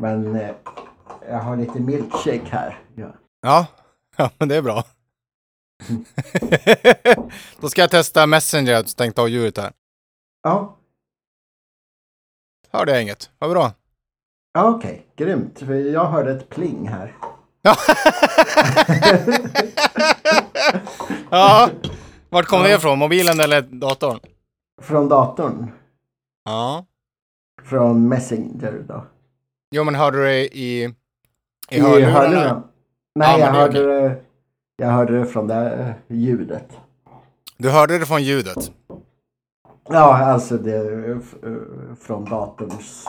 Men eh, jag har lite milkshake här. Ja. Ja, ja men det är bra. Då ska jag testa Messenger, jag stängt av ljudet här. Ja, Hörde jag inget. Vad bra. ja okej. Grymt. För jag hörde ett pling här. Ja. ja. Vart kom det ifrån? Mobilen eller datorn? Från datorn. Ja. Från Messenger då. Jo, men hörde du det i, i I hörlurarna? Nej, Ja, jag, hörde det, jag hörde det från det ljudet. Du hörde det från ljudet? Ja, alltså det från datorns...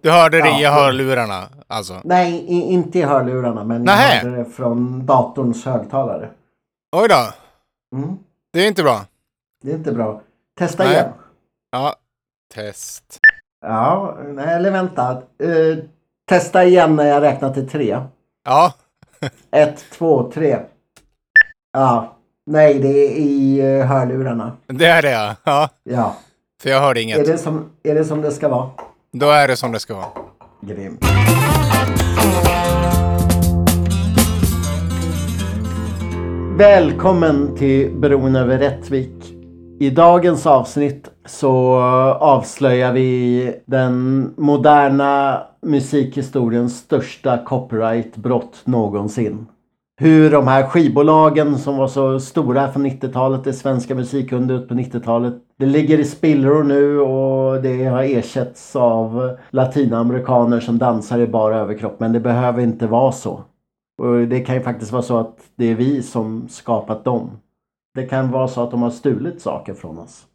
Du hörde det i Ja. hörlurarna, alltså? Nej, i, inte i hörlurarna, men Nähä. jag hörde det från datorns högtalare. Oj då. Mm. Det är inte bra. Det är inte bra. Testa Nej. igen. Ja. Test. Ja, eller vänta. Eh, testa igen när jag räknar till tre. Ja. Ett, två, tre. Ja, nej, det är i eh, hörlurarna. Det är det, ja. ja. För jag hörde är inget. det, som, är det som det ska vara? Då är det som det ska vara. Grymt. Välkommen till Bron över Rättvik. I dagens avsnitt så avslöjar vi den moderna musikhistoriens största copyrightbrott någonsin. Hur de här skivbolagen som var så stora från 90-talet, det svenska musikundret på 90-talet, det ligger i spillror nu och det har ersatts av latinamerikaner som dansar i bara överkropp. Men det behöver inte vara så. Och det kan ju faktiskt vara så att det är vi som skapat dem. Det kan vara så att de har stulit saker från oss.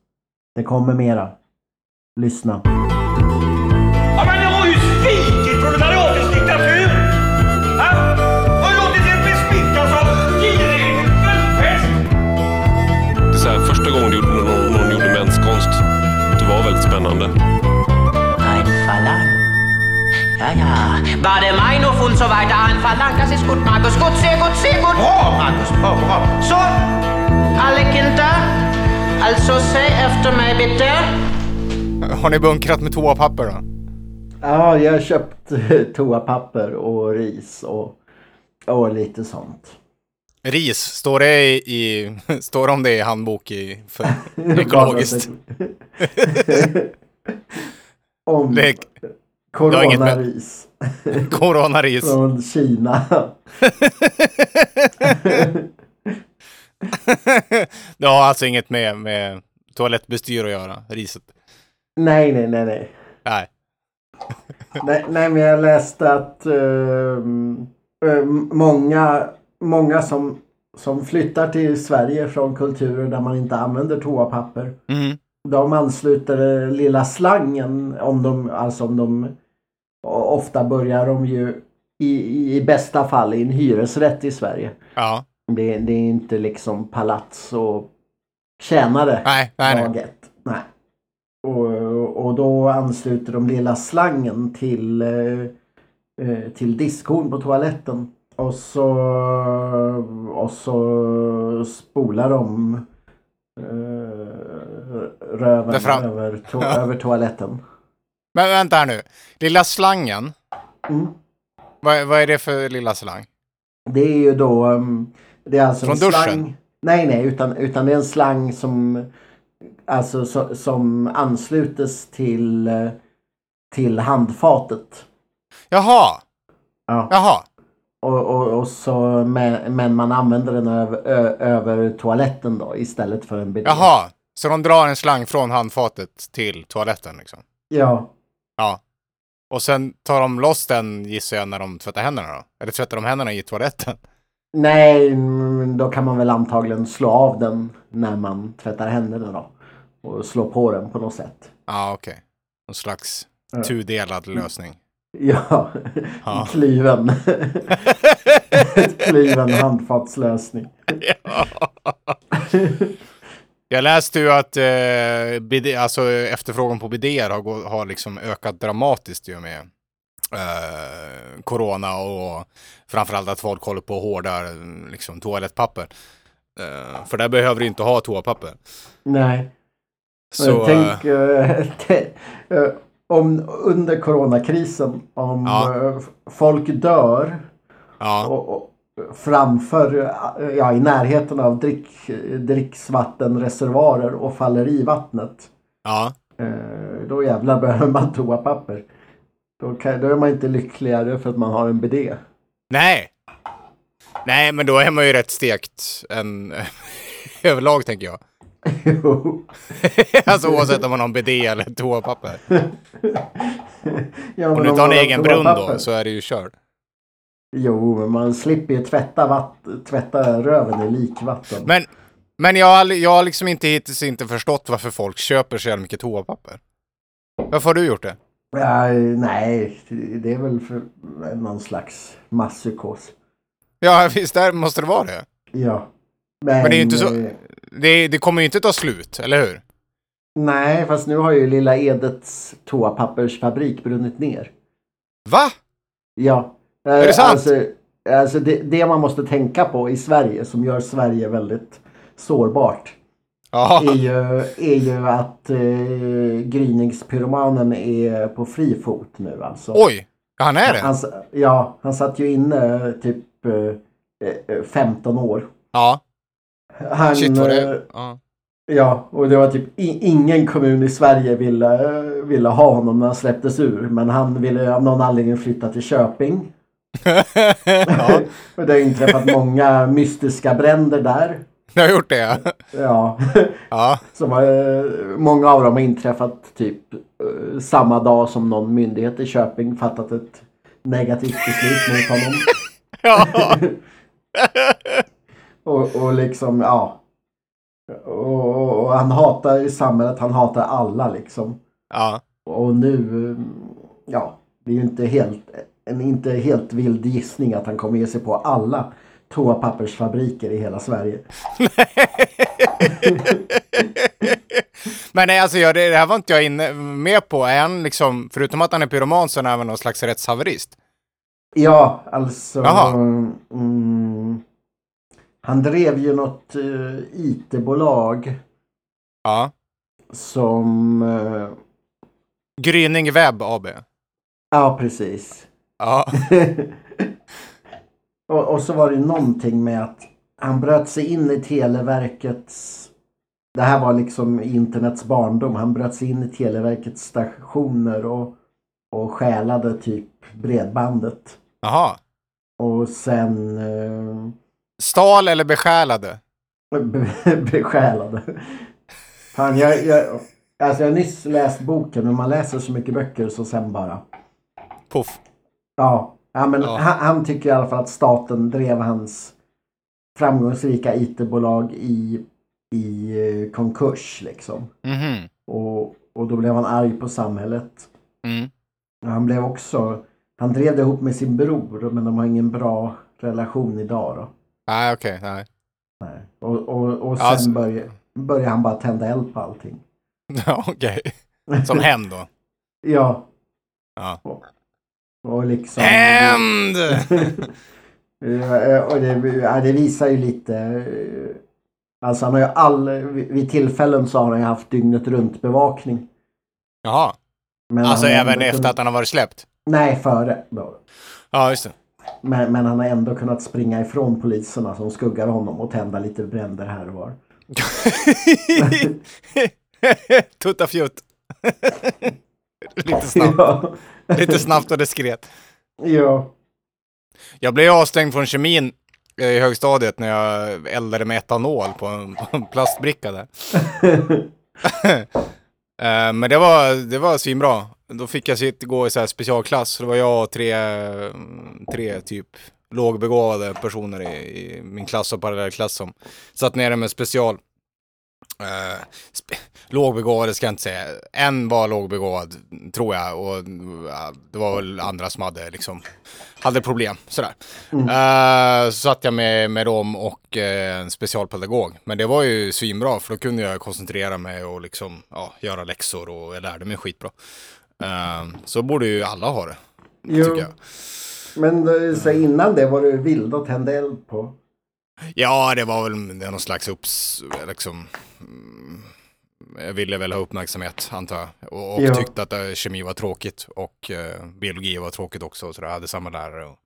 Det kommer mera. Lyssna. Ja, men ni har ju svikit proletariatets diktatur! Ha? Har låtit er besmittas av girighetens pest! Det är så här, första gången gjorde, någon, någon gjorde menskonst, det var väldigt spännande. Ein Verlangen. Ja, ja. War der Meinung und so weiter. Ein Verlangen, das ist gut, Markus. Gut, sehr gut, sehr gut. Bra, Markus. Bra, bra. Så, alle Kinder. Alltså, säg efter mig bitte. Har ni bunkrat med toapapper då? Ja, jag har köpt eh, toapapper och ris och, och lite sånt. Ris, står det i, i står om det i handbok i, för ekologiskt? Om Det coronaris coronaris. från Kina. det har alltså inget med, med toalettbestyr att göra, riset? nej, nej, nej, nej. Nej. Nej, nej men jag läste att ehm, ehm, många, många som, som flyttar till Sverige från kulturer där man inte använder toapapper. Mm. De ansluter lilla slangen om de, alltså om de ofta börjar de ju i, i bästa fall i en hyresrätt i Sverige. Ja. Det, det är inte liksom palats och tjänare Nej, nej, nej. Nej. Och, och då ansluter de lilla slangen till, eh, eh, till diskhon på toaletten. Och så, och så spolar de eh, röven över, to- över toaletten. Men vänta här nu. Lilla slangen. Mm. Vad, vad är det för lilla slang? Det är ju då... um, Det är alltså Från en duschen? slang. Nej, nej, utan, utan det är en slang som alltså så, som anslutes till till handfatet. Jaha, Ja. jaha. Och, och, och så, men, men man använder den över, ö, över toaletten då istället för en bidé. Jaha. Så de drar en slang från handfatet till toaletten liksom? Ja. Ja. Och sen tar de loss den gissar jag när de tvättar händerna då? Eller tvättar de händerna i toaletten? Nej, då kan man väl antagligen slå av den när man tvättar händerna då. Och slå på den på något sätt. Ja, okej. Någon slags Ja. tudelad lösning. Ja, Ja. klyven. Klyven handfatslösning. Jag läste ju att eh, bidé, alltså, efterfrågan på bidéer har, har liksom ökat dramatiskt och med eh, corona och framförallt att folk håller på och hårdar liksom, toalettpapper. Eh, för där behöver du inte ha toapapper. Nej. Så, Tänk eh, te- eh, om under coronakrisen om Ja. folk dör ja, och, och framför, ja i närheten av drick, dricksvattenreservoarer och faller i vattnet. ja. Då jävlar behöver man toapapper. Då, kan, då är man inte lyckligare för att man har en bidé. Nej. Nej, men då är man ju rätt stekt en överlag tänker jag. Jo. alltså oavsett om man har en bidé eller toapapper. Ja, Om du inte har en egen brunn då så är det ju kört. Jo, men man slipper ju tvätta, vatt, tvätta röven i likvatten. Men, men jag, har jag har liksom inte hittills inte förstått varför folk köper så jävla mycket toapapper. Varför har du gjort det? Ja, nej, det är väl för någon slags masspsykos. Ja, visst där måste det vara det. Ja. Men, Men det är ju inte så- eh, Det, det kommer ju inte ta slut, eller hur? Nej, fast nu har ju Lilla Edets toapappersfabrik brunnit ner. Va? Ja. Eh, det sant? Alltså, alltså det, det man måste tänka på i Sverige som gör Sverige väldigt sårbart Ja. är ju, är ju att eh, gryningspyromanen är på fri fot nu alltså. Oj! Han är det? Han, ja, han satt ju inne typ eh, eh, 15 år. Ja. Han, Shit vad eh, det ja. Ja, och det var typ ingen kommun i Sverige ville, ville ha honom när han släpptes ur. Men han ville av någon anledning flytta till Köping. ja, och det har inträffat många mystiska bränder där. Jag har gjort det ja. Ja, Ja, som eh, många av dem har inträffat typ eh, samma dag som någon myndighet i Köping fattat ett negativt beslut mot honom. ja. Och, och liksom, ja. Och, och, han hatar i samhället, han hatar alla liksom. ja. Och nu, ja, det är ju inte helt, en inte helt vild gissning att han kommer ge sig på alla toapappersfabriker i hela Sverige. Men nej, alltså jag, det, det här var inte jag inne med på. Är han liksom, förutom att han är pyroman så är han även någon slags rättshaverist? Ja, alltså. Mm, han drev ju något uh, IT-bolag Ja. som... eh, Gryning Webb AB. ja, precis. Ja. och, och så var det någonting med att han bröt sig in i Televerkets... Det här var liksom internets barndom. Han bröt sig in i Televerkets stationer och, och stjälade typ bredbandet. Jaha. Och sen eh, Stal eller besjälade? be- besjälade. Fan, jag, jag, alltså jag har nyss läst boken men man läser så mycket böcker så sen bara. Puff. Ja, ja men Ja. Han, han tycker i alla fall att staten drev hans framgångsrika IT-bolag i, i eh, konkurs liksom. Mhm. Och, och då blev han arg på samhället. Mm. Han blev också, han drev det ihop med sin bror men de har ingen bra relation idag då. Nej, okej. nej. Nej. Och, och, och sen Alltså- började, började han bara tända eld på allting. Ja, okej. Som hämnd då. Ja. Ja. Och, och liksom... Eh, och det, ja, det visar ju lite... Alltså han har ju all... vid- tillfällen så har han ju haft dygnet runt bevakning. Jaha. Men Alltså även ändå efter kunnat- att han har varit släppt? Nej, före då. Ja, just det. Men, men han har ändå kunnat springa ifrån poliserna som skuggar honom och tända lite bränder här och var. Tuttafjutt. Lite snabbt. Ja. Lite snabbt och diskret. ja. Jag blev avstängd från kemin eh, i högstadiet när jag eldade med etanol på en, på en plastbricka där. Eh, Men det var, det var svinbra. Då fick jag sitta, gå i så här specialklass. Så det var jag och tre, tre typ lågbegåvade personer i, i min klass och parallellklass som satt nere med special. Uh, lågbegåvade ska jag inte säga. En var lågbegåvad, tror jag. Och ja, det var väl andra som hade liksom hade problem. Sådär. Eh, så satt jag med, med dem och eh, en specialpedagog. Men det var ju svinbra för då kunde jag koncentrera mig och liksom ja, göra läxor och jag lärde mig skitbra. Så borde ju alla ha det. Jo. Tycker jag. Men så innan det var du vild att tända eld på. Ja, det var väl någon slags upps, liksom, mm, ville väl ha uppmärksamhet antar jag. Och, och Ja. tyckte att eh, kemi var tråkigt och eh, biologi var tråkigt också. Så jag hade samma lärare. Och,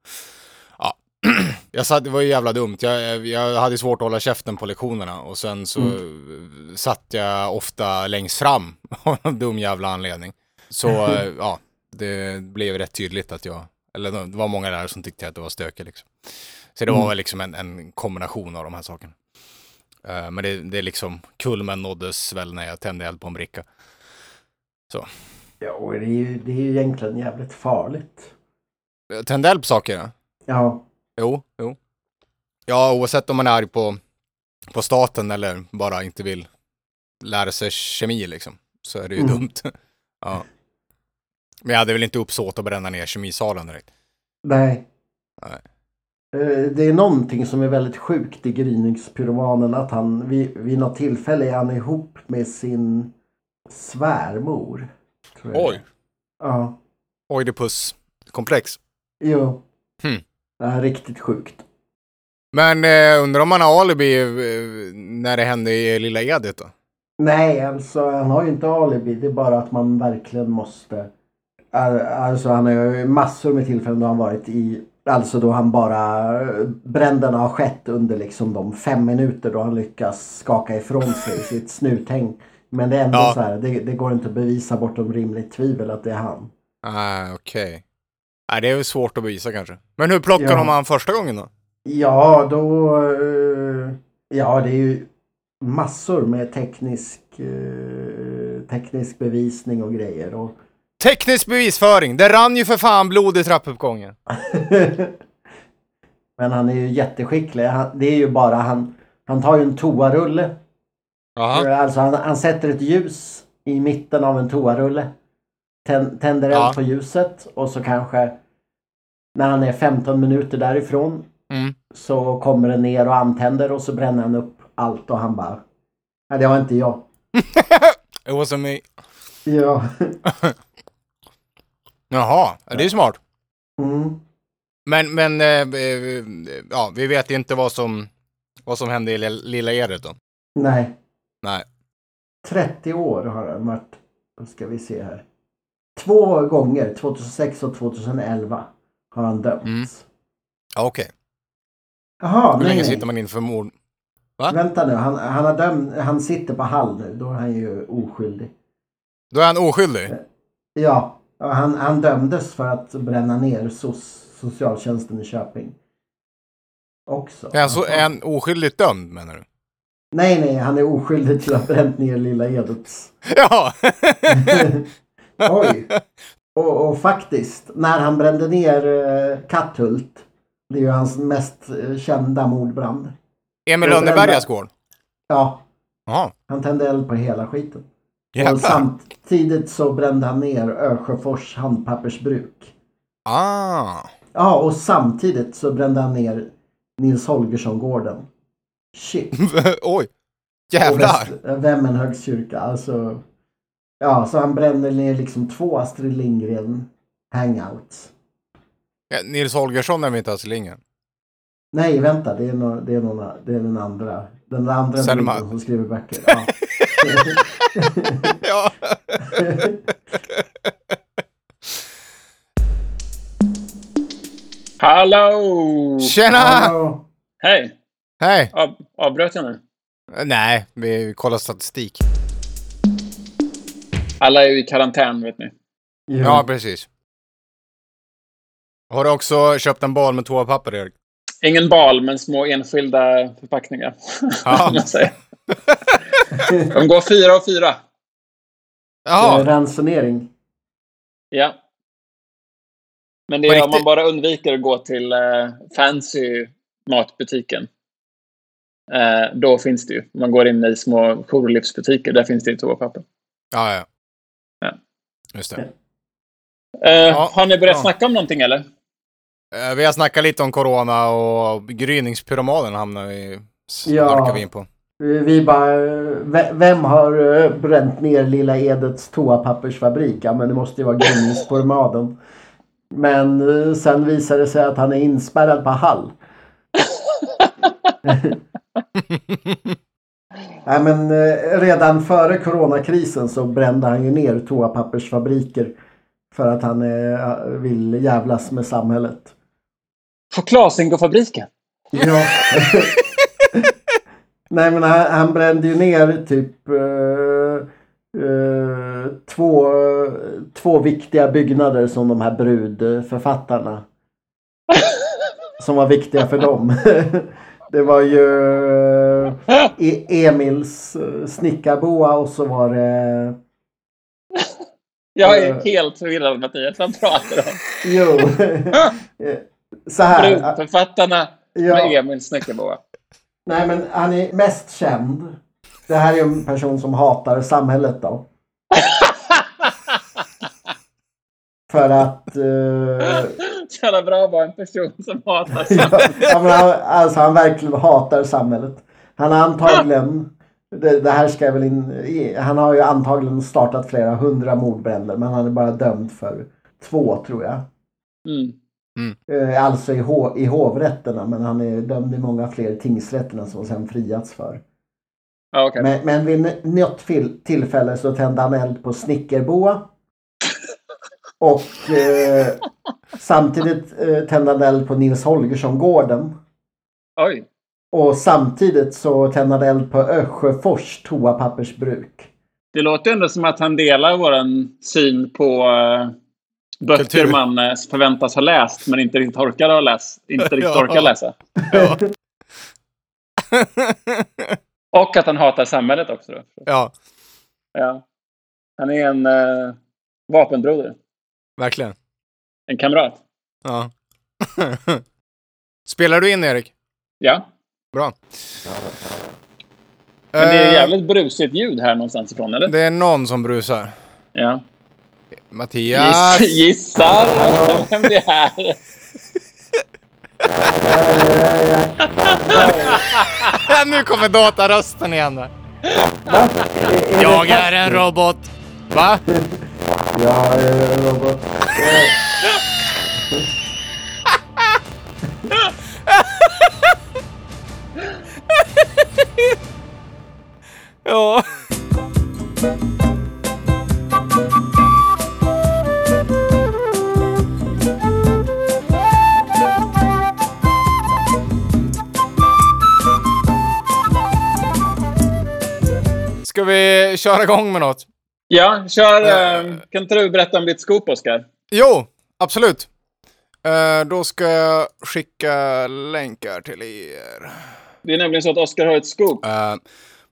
ja. jag satt, det var ju jävla dumt. Jag, jag hade svårt att hålla käften på lektionerna och sen så Mm. satt jag ofta längst fram av någon dum jävla anledning. Så eh, ja, det blev rätt tydligt att jag, eller det var många lärare som tyckte att det var stökigt liksom. Så det var Mm. väl liksom en, en kombination av de här sakerna. Eh, men det, det är liksom, kulmen nåddes väl när jag tände eld på en bricka. Ja, och det är ju, det är ju egentligen jävligt farligt. Tände eld på saker? Ja. Ja, Jo, jo. Ja, oavsett om man är arg på, på staten eller bara inte vill lära sig kemi liksom. Så är det ju Mm. dumt. ja. Men jag hade väl inte uppsåt att bränna ner kemisalen direkt. nej. Nej. Eh, Det är någonting som är väldigt sjukt i gryningspyromanen att han vid, vid något tillfälle är han ihop med sin svärmor. Oj. Ja, Oidipus-komplex. jo. Hmm. Det är riktigt sjukt. Men eh, undrar om han har alibi eh, när det hände i Lilla Edet då? Nej, alltså han har ju inte alibi. Det är bara att man verkligen måste. Al- Alltså han har ju massor med tillfällen då han varit i. Alltså då han bara. Bränderna har skett under liksom de fem minuter då han lyckas skaka ifrån sig sitt snuthäng. Men det är ändå Ja. så här. Det, det går inte att bevisa bortom rimligt tvivel att det är han. Ah, okej. Nej, det är väl svårt att bevisa kanske. Men hur plockade Ja. de han första gången då? Ja, då. eh, Ja, det är ju massor med teknisk. eh, Teknisk bevisning och grejer. Och Teknisk bevisföring! Det rann ju för fan blod i trappuppgången. Men han är ju jätteskicklig. Han, det är ju bara han. Han tar ju en toarulle. Jaha. Alltså han, han sätter ett ljus i mitten av en toarulle. Tän, tänder eld på ljuset och så kanske när han är 15 minuter därifrån Mm. så kommer det ner och antänder och så bränner han upp allt och han bara Nej det var inte jag. It was me. Ja. Jaha, det är ju smart. Mm. Men, men, eh, eh, ja, vi vet inte vad som, vad som hände i Lilla- Edet då. Nej. Nej. 30 år har han varit. Då ska vi se här. Två gånger, 2006 och 2011, har han dömts. Mm. Ja, okej. Jaha, Hur nej, länge nej. sitter man in för mord? Va? Vänta nu, han, han, har döm, han sitter på Hall nu. Då är han ju oskyldig. Då är han oskyldig? Ja, och han, han dömdes för att bränna ner SOS, socialtjänsten i Köping. Också. Är han, så, är han oskyldigt dömd menar du? Nej, nej, han är oskyldig till att ha bränt ner Lilla Edets. Ja! Oj! Och, och faktiskt, när han brände ner eh, Katthult. Det är ju hans mest eh, kända mordbrand. Emil Lönnebergas gård? Ja, Jaha. han tände eld på hela skiten. Och Jävlar. samtidigt så brände han ner Ösjöfors handpappersbruk. Ah. Ja, och samtidigt så brände han ner Nils Holgersson-gården. Shit. Oj. Och Jävlar. Vemmenhögs kyrka. Alltså. Ja, så han brände ner liksom två Astrid Lindgren hangouts. Ja, Nils Holgersson är väl inte Astrid Lindgren? Nej, vänta. Det är, no, det är, någon, det är den andra. Den andra Selma. som skriver böcker. Ja. Ja. Hallå! Tjena! Hallå. Hej! Hej! Av, avbröt jag nu? Nej, vi kollar statistik. Alla är ju i karantän, vet ni. Ja, precis. Har du också köpt en bal med toapapper, Erik? Ingen bal, men små enskilda förpackningar. Ja. De går fyra och fyra. Det är Jaha, ransonering. Ja. Men det är om man bara undviker att gå till eh, fancy matbutiken. Eh, då finns det ju. Man går in i små jourlivsbutiker, där finns det ju toapapper. ja, ja. Ja. Just det. Eh, Ja, har ni börjat ja. snacka om någonting eller? Eh, Vi har snackat lite om corona och gryningspyromanen hamnar vi, Ja. vi in på. Vi bara, ve- vem har eh, bränt ner Lilla Edets toapappersfabrik? Ja, men det måste ju vara Grimningspormaden. Men eh, sen visar det sig att han är inspärrad på Hall. Nej, men eh, redan före coronakrisen så brände han ju ner toapappersfabriker. För att han eh, vill jävlas med samhället. Chokladzingofabriken. Ja. Nej men han, han brände ju ner typ eh, eh, två, två viktiga byggnader som de här brudförfattarna. Som var viktiga för dem. Det var ju e Emils eh, snickarboa och så var det... Jag är Eh. helt förvirrad Mattias. Vad pratar du om? Jo. Så här. Brudförfattarna Ja. med Emil Snickerboa. Nej men han är mest känd. Det här är ju en person som hatar samhället då. För att... eh, Så jävla bra att vara en person som hatar samhället. ja, han, alltså han verkligen hatar samhället. Han har antagligen... Det, det här ska jag väl in, Han har ju antagligen startat flera hundra mordbränder men han är bara dömd för två tror jag. Mm. Eh, Alltså i, ho, i hovrätterna men han är dömd i många fler tingsrätterna som sen friats för. Ja, okej. Men, men vid något tillfälle så tände han eld på Snickerboa. Och eh, samtidigt eh, tände han eld på Nils Holgersson-gården. Oj. Och samtidigt så tände han eld på Ösjöfors toapappersbruk. Det låter ändå som att han delar våran syn på uh, böcker Kultur. man eh, förväntas ha läst men inte riktigt orkar ha läst. Inte riktigt Ja. orkar läsa. Ja. Och att han hatar samhället också. Då. ja, Ja. Han är en uh, vapenbroder. verkligen. En kamrat. Ja. Spelar du in Erik? Ja. Bra. Men det är Eh, jävligt brusigt ljud här någonstans ifrån, eller? det är någon som brusar. Ja. Mattias! Giss, gissar vem det är. nu kommer datarösten igen. där. Jag är en robot. Va? Ja, eh, Robert. Ja. Ska vi köra igång med något? Ja, kör. Eh, kan inte du berätta om ditt scoop, Oskar? Jo, absolut. Eh, då ska jag skicka länkar till er. Det är nämligen så att Oskar har ett scoop. Eh,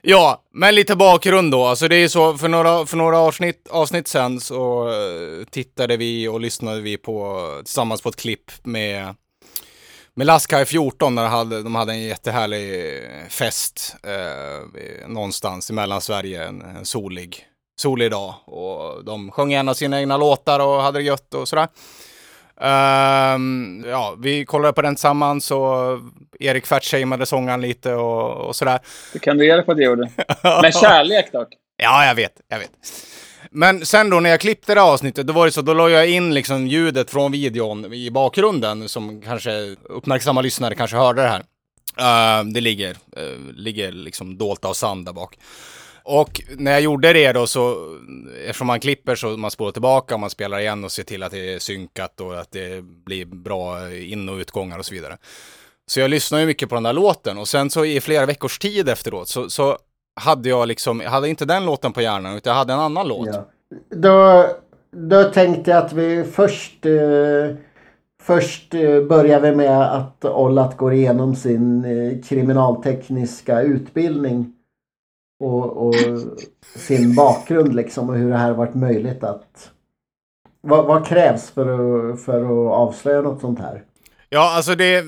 ja, men lite bakgrund då. Alltså det är så, för några, för några avsnitt, avsnitt sen så tittade vi och lyssnade vi på, tillsammans på ett klipp med, med Laskaj 14 när de hade, de hade en jättehärlig fest eh, någonstans i Mellansverige, en, en solig, solig dag. Och de sjöng en av sina egna låtar och hade det gött och sådär. Ehm, ja, vi kollade på den tillsammans och Erik fatshameade sångaren lite och, och sådär. Det kan du dig på jag gjorde. Med kärlek dock. Ja, jag vet, jag vet. Men sen då när jag klippte det här avsnittet, då var det så, då la jag in liksom ljudet från videon i bakgrunden som kanske uppmärksamma lyssnare kanske hörde det här. Uh, det ligger, uh, ligger liksom dolt av sand där bak. Och när jag gjorde det då så, eftersom man klipper så man spolar tillbaka och man spelar igen och ser till att det är synkat och att det blir bra in och utgångar och så vidare. Så jag lyssnar ju mycket på den där låten och sen så i flera veckors tid efteråt så, så hade jag liksom, jag hade inte den låten på hjärnan utan jag hade en annan låt. Ja. Då, då tänkte jag att vi först eh, Först eh, börjar vi med att Ollat går igenom sin eh, kriminaltekniska utbildning. Och, och sin bakgrund liksom och hur det här varit möjligt att... Vad, vad krävs för att, för att avslöja något sånt här? Ja, alltså det...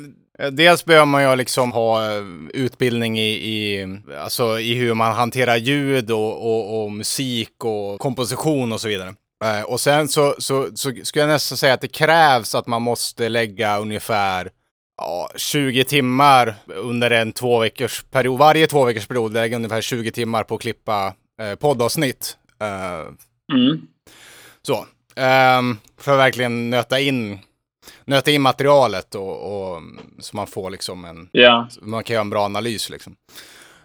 Dels behöver man ju liksom ha eh, utbildning i, i, alltså i hur man hanterar ljud och, och, och musik och komposition och så vidare. Eh, Och sen så, så, så skulle jag nästan säga att det krävs att man måste lägga ungefär ja, 20 timmar under en två veckors period. Varje två veckors period lägga ungefär 20 timmar på att klippa eh, poddavsnitt. Eh, Mm. så. Ehm, för att verkligen nöta in, nöta in materialet och, och så man får liksom en, Ja. man kan göra en bra analys liksom.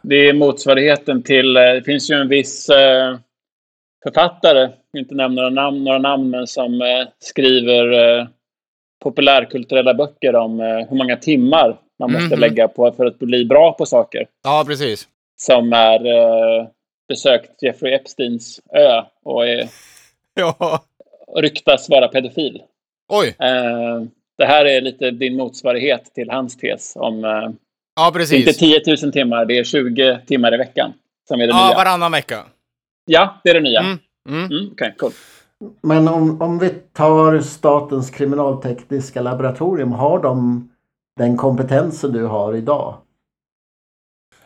Det är motsvarigheten till... eh, Det finns ju en viss eh, författare, inte nämna några namn, några namn men som eh, skriver eh, populärkulturella böcker om eh, hur många timmar man måste Mhm. lägga på för att bli bra på saker. Ja, precis. Som är eh, besökt Jeffrey Epsteins ö och är, Ja. ryktas vara pedofil. Oj. Eh, det här är lite din motsvarighet till hans tes om eh, Ja, det är inte precis. 10 000 timmar, det är 20 timmar i veckan som är det Ja, nya. varannan vecka. Ja, det är det nya. Mm. Mm. Mm. Okej, cool. Men om, om vi tar Statens kriminaltekniska laboratorium, har de den kompetensen du har idag?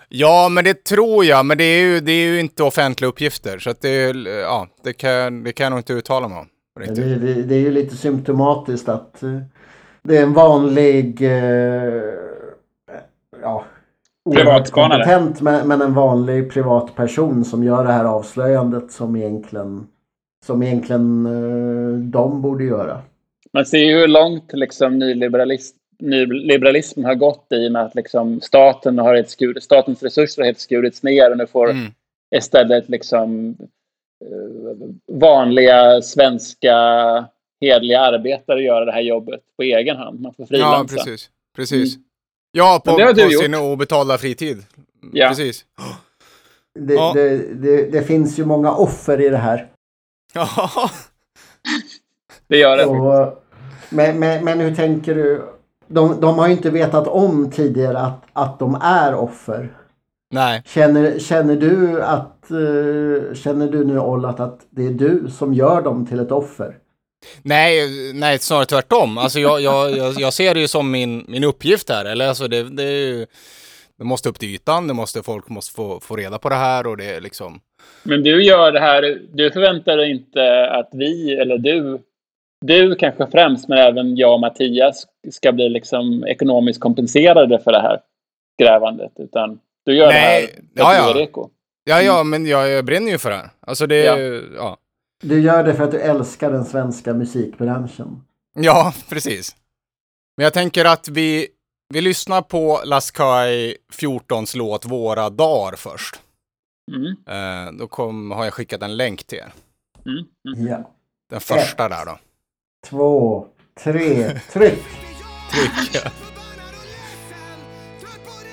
Ja, men det tror jag. Men det är ju, det är ju inte offentliga uppgifter. Så att det, är- ja, det, kan, det kan jag nog inte uttala mig om. Det, det, det är ju lite symptomatiskt att eh, det är en vanlig eh, ja, kompetent men, men en vanlig privatperson som gör det här avslöjandet som egentligen som egentligen eh, de borde göra. Man ser ju hur långt liksom, nyliberalism, nyliberalismen har gått i och med att liksom, staten har helt skurit, statens resurser har helt skurits ner och nu får Mm. istället liksom, vanliga svenska hedliga arbetare göra det här jobbet på egen hand. Man får Ja, frilansa. precis. Precis. Ja, på, på sin obetalda fritid. Ja. Precis. Det, Ja. det, det, det finns ju många offer i det här. Ja. Det gör det. Och, men, men, men hur tänker du? De, de har ju inte vetat om tidigare att, att de är offer. Nej. Känner, känner du att eh, känner du nu Ollat att det är du som gör dem till ett offer? Nej, nej, snarare tvärtom. Alltså jag, jag, jag, jag ser det ju som min, min uppgift här. Eller alltså det, det, är ju- det måste upp till ytan, det måste, folk måste få, få reda på det här och det är liksom... Men du gör det här, du förväntar dig inte att vi, eller du, du kanske främst, men även jag och Mattias ska bli liksom ekonomiskt kompenserade för det här grävandet. Utan du gör Nej, det här ja, ja. är reko. Ja, ja, men jag, jag brinner ju för det här. Alltså det, Ja. ja. ja. Du gör det för att du älskar den svenska musikbranschen. Ja, precis. Men jag tänker att vi, vi lyssnar på Laskai 14s låt Våra dagar först. Mm, Eh, då kom, har jag skickat en länk till er. mm, mm. Ja. Den första där då. Två, tre, tryck! Tryck.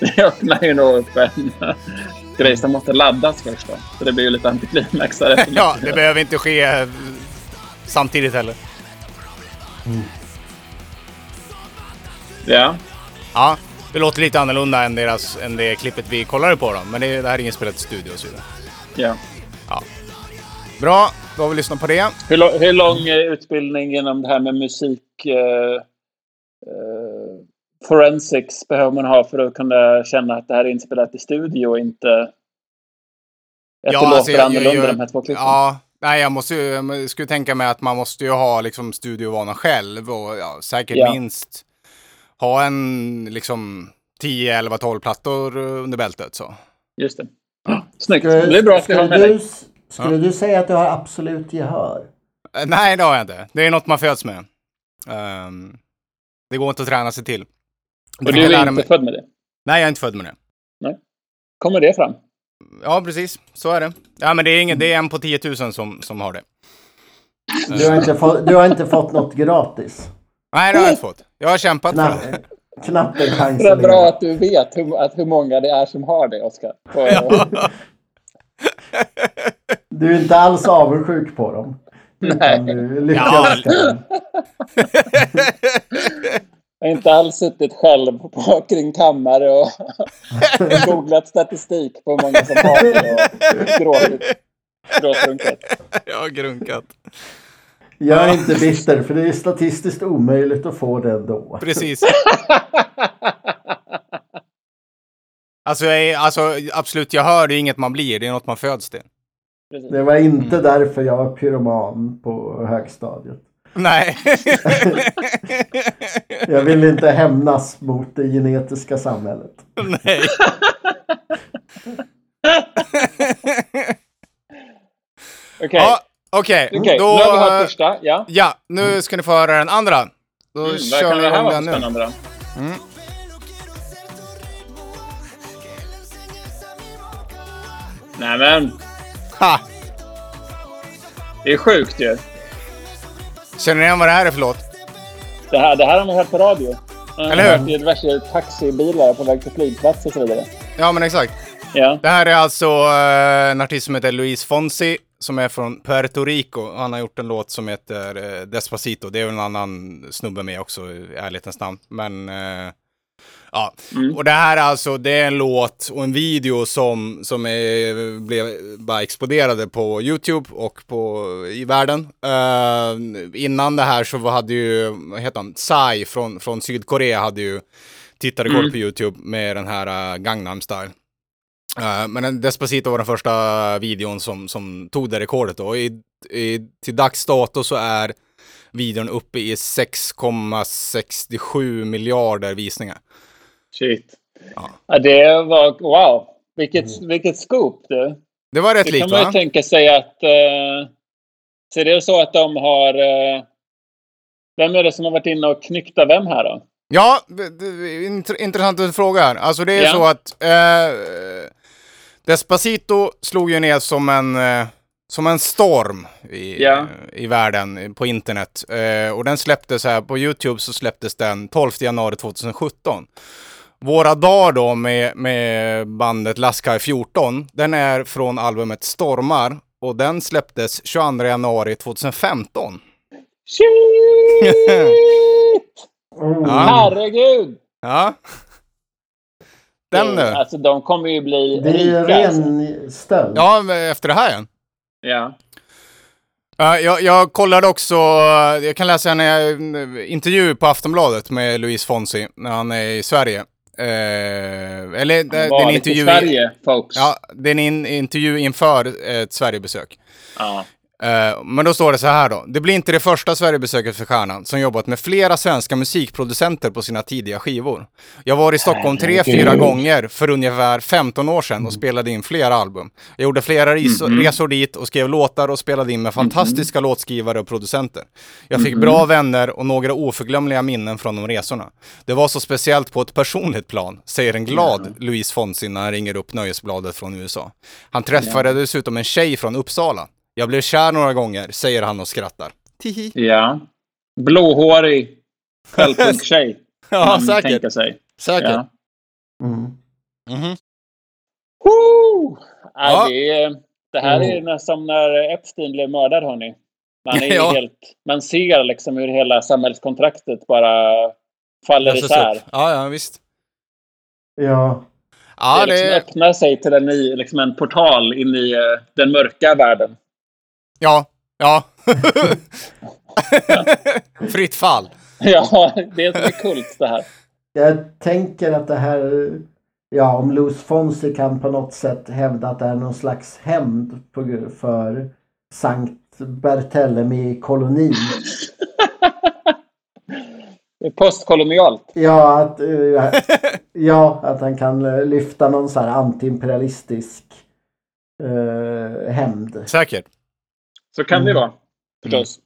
Det öppnar ju nog upp en grej som måste laddas först då. Så det blir ju lite antiklimax där. efter ja, det behöver inte ske eh, samtidigt heller. Ja. Ja, det låter lite annorlunda än, deras, än det klippet vi kollade på då. Men det, det här är inspelat i studio och så vidare. ja. Bra, då har vi lyssnat på det. Hur, hur lång är utbildning inom det här med musik? Eh, eh, forensics behöver man ha för att kunna känna att det här är inspelat i studio och inte att det låter alltså, jag- jag- annorlunda jag- de här två klippen. Ja, nej, jag måste ju, jag skulle tänka mig att man måste ju ha liksom studiovana själv och ja, säkert Ja. minst ha en liksom 10, 11, 12 plattor under bältet så. Just det. Snyggt. Det är bra att vi har skulle, med du, dig. skulle du säga att du har absolut gehör? Eh, Nej, det har jag inte. Det är något man föds med. Ehm, det går inte att träna sig till. Och du jag är inte mig- född med det? Nej, jag är inte född med det. Kommer det fram? Ja, precis. Så är det. Ja, men det är, ingen, det är en på 10 000 som, som har det. Du har inte, fått, du har inte fått något gratis. Nej, det har jag inte fått. Jag har kämpat för Knappt, det. knappt en chans Det är bra att du vet hur, att hur många det är som har det, Oskar. Och- Du är inte alls avundsjuk på dem. Utan du lyckas. Ja. Jag har inte alls suttit själv på, kring kammare och googlat statistik på hur många som har det och gråtit. Gråtrunkat. Jag har grunkat. Jag är inte bitter för det är statistiskt omöjligt att få det ändå. Precis. Alltså, jag är, alltså, absolut, jag hör det är inget man blir. Det är något man föds till. Det var inte därför jag var pyroman på högstadiet. Nej. Jag ville inte hämnas mot det genetiska samhället. Nej. Okej, Ja, okej. Då... nu har vi hört första. Ja. Ja, nu ska ni få höra den andra. Då Mm, kör vi igång den nu. spännande då? Nej men, Ha! det är sjukt ju. Känner ni igen vad det här är för låt? Det här, det här har man hört på radio. Eller hur? Det är diverse taxibilar på väg till flygplats och så vidare. Ja, men exakt. Ja. Det här är alltså eh, en artist som heter Luis Fonsi som är från Puerto Rico. Han har gjort en låt som heter eh, Despacito. Det är väl en annan snubbe med också i ärlighetens namn. Men eh, ja, och det här är alltså, det är en låt och en video som, som är, blev bara exploderade på YouTube och på, i världen. Eh, innan det här så hade ju, vad heter han, Psy från, från Sydkorea hade ju tittarrekord på YouTube med den här uh, Gangnam Style. Eh, men en Despacito var den första videon som, som tog det rekordet då. I, i, till dags dato så är videon uppe i 6,67 miljarder visningar. Shit. Ja. det var... Wow. Vilket, vilket scoop du. Det var rätt Det likt kan man ju va? tänka sig att... Eh, så det är så att de har... Eh, vem är det som har varit inne och knyckta vem här då? Ja, det, det, int- intressant fråga här. Alltså det är Ja. så att eh, Despacito slog ju ner som en, eh, som en storm i, Ja. i världen på internet. Eh, och den släpptes här på YouTube så släpptes den 12 januari 2017. Våra dagar då med, med bandet Laskai 14, den är från albumet Stormar och den släpptes 22 januari 2015. Shit! Mm. Ja. Herregud! Ja. Den nu. Alltså de kommer ju bli Det är ju ren stöld. Ja, efter det här igen. Ja. Ja, jag, jag kollade också, jag kan läsa en eh, intervju på Aftonbladet med Luis Fonsi när han är i Sverige. Eh, eller det, det är en intervju, i Sverige, folks. ja, det är en in, intervju inför ett Sverigebesök. Ja. Eh, men då står det så här då. Det blir inte det första Sverigebesöket för stjärnan som jobbat med flera svenska musikproducenter på sina tidiga skivor. Jag var i Stockholm tre, fyra gånger för ungefär 15 år sedan och spelade in flera album. Jag gjorde flera res- resor dit och skrev låtar och spelade in med fantastiska låtskrivare och producenter. Jag fick bra vänner och några oförglömliga minnen från de resorna. Det var så speciellt på ett personligt plan, säger en glad Louise Fonsi när han ringer upp Nöjesbladet från USA. Han träffade dessutom en tjej från Uppsala. Jag blev kär några gånger, säger han och skrattar. Tihi. ja. Blåhårig självpunk-tjej. kan Ja, säkert. tänka sig. Säkert. Ja. Mm. Mhm. Woo! Ja. Ja. Det, det här är Mm. nästan när Epstein blev mördad, hörni. Man, är Ja. helt, man ser liksom hur hela samhällskontraktet bara faller Löses isär. upp. Ja, ja, visst. Ja. Ja, det liksom det... öppnar sig till en, ny, liksom en portal in i eh, den mörka världen. Ja. Ja. Fritt fall. Ja, det är som är kult det här. Jag tänker att det här, ja om Louis Fonsi kan på något sätt hävda att det är någon slags hämnd för Sankt Barthélemy kolonin. Det är postkolonialt. Ja, att, eh, ja, att han kan eh, lyfta någon så här antiimperialistisk eh, hämnd. Säkert. Så kan det Mm. vara, förstås.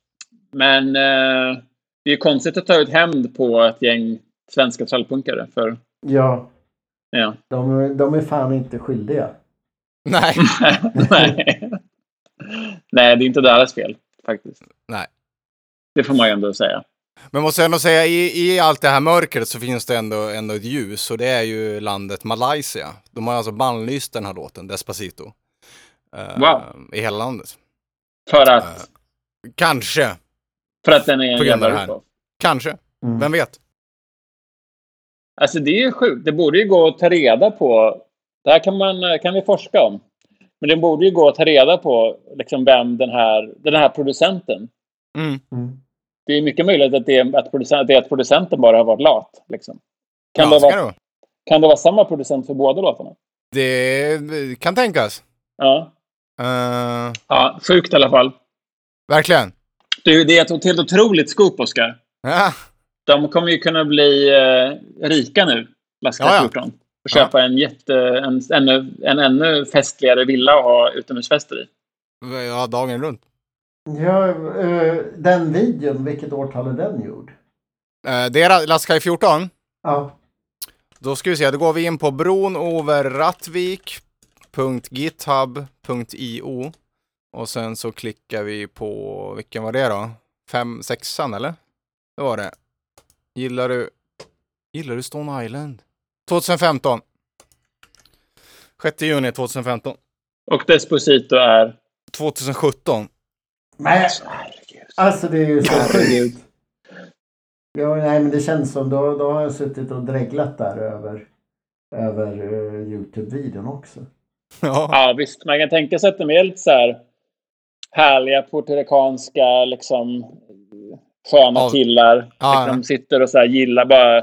Men eh, det är ju konstigt att ta ut hämnd på ett gäng svenska trallpunkare. För, Ja, ja. de, de är fan inte skyldiga. Nej. Nej. Nej, det är inte deras fel, faktiskt. Nej. Det får man ju ändå säga. Men måste jag ändå säga, i, i allt det här mörkret så finns det ändå, ändå ett ljus och det är ju landet Malaysia. De har alltså bannlyst den här låten, Despacito. Eh, Wow. I hela landet. För att, Eh, Kanske. för att den är en jävla här. Kanske. Mm. Vem vet? Alltså det är ju sjukt. Det borde ju gå att ta reda på. Det här kan, man, kan vi forska om. Men det borde ju gå att ta reda på liksom vem den här, den här producenten. Mm. Mm. Det är mycket möjligt att det är att, producent, det är att producenten bara har varit lat. Liksom. Kan, ja, vara, det vara. kan det vara samma producent för båda låtarna? Det kan tänkas. Ja. Eh, ja, sjukt i alla fall. verkligen. Det, det är ett helt otroligt scoop, Oskar. Ja. De kommer ju kunna bli eh, rika nu, Laska Ja, ja. 14. Och köpa en, jätte, en, ännu, en ännu festligare villa att ha utomhusfester i. ja, dagen runt. Ja, eh, den videon, vilket årtal är den gjord? Uh, det är Laskai 14. Ja, Då ska vi se, då går vi in på bron .github.io och sen så klickar vi på, vilken var det då? Fem, sexan eller? Det var det. Gillar du, gillar du Stone Island? 2015. 6 juni 2015. Och Desposito är... 2017. Nej, alltså det är ju så sjukt. Ja, nej, men det känns som då, då har jag suttit och dreglat där över, över eh, Youtube-videon också. Ja. Ja, visst. Man kan tänka sig att de är lite så här härliga puertoricanska, liksom sköna Ja. killar. Ja, De sitter och så här gillar bara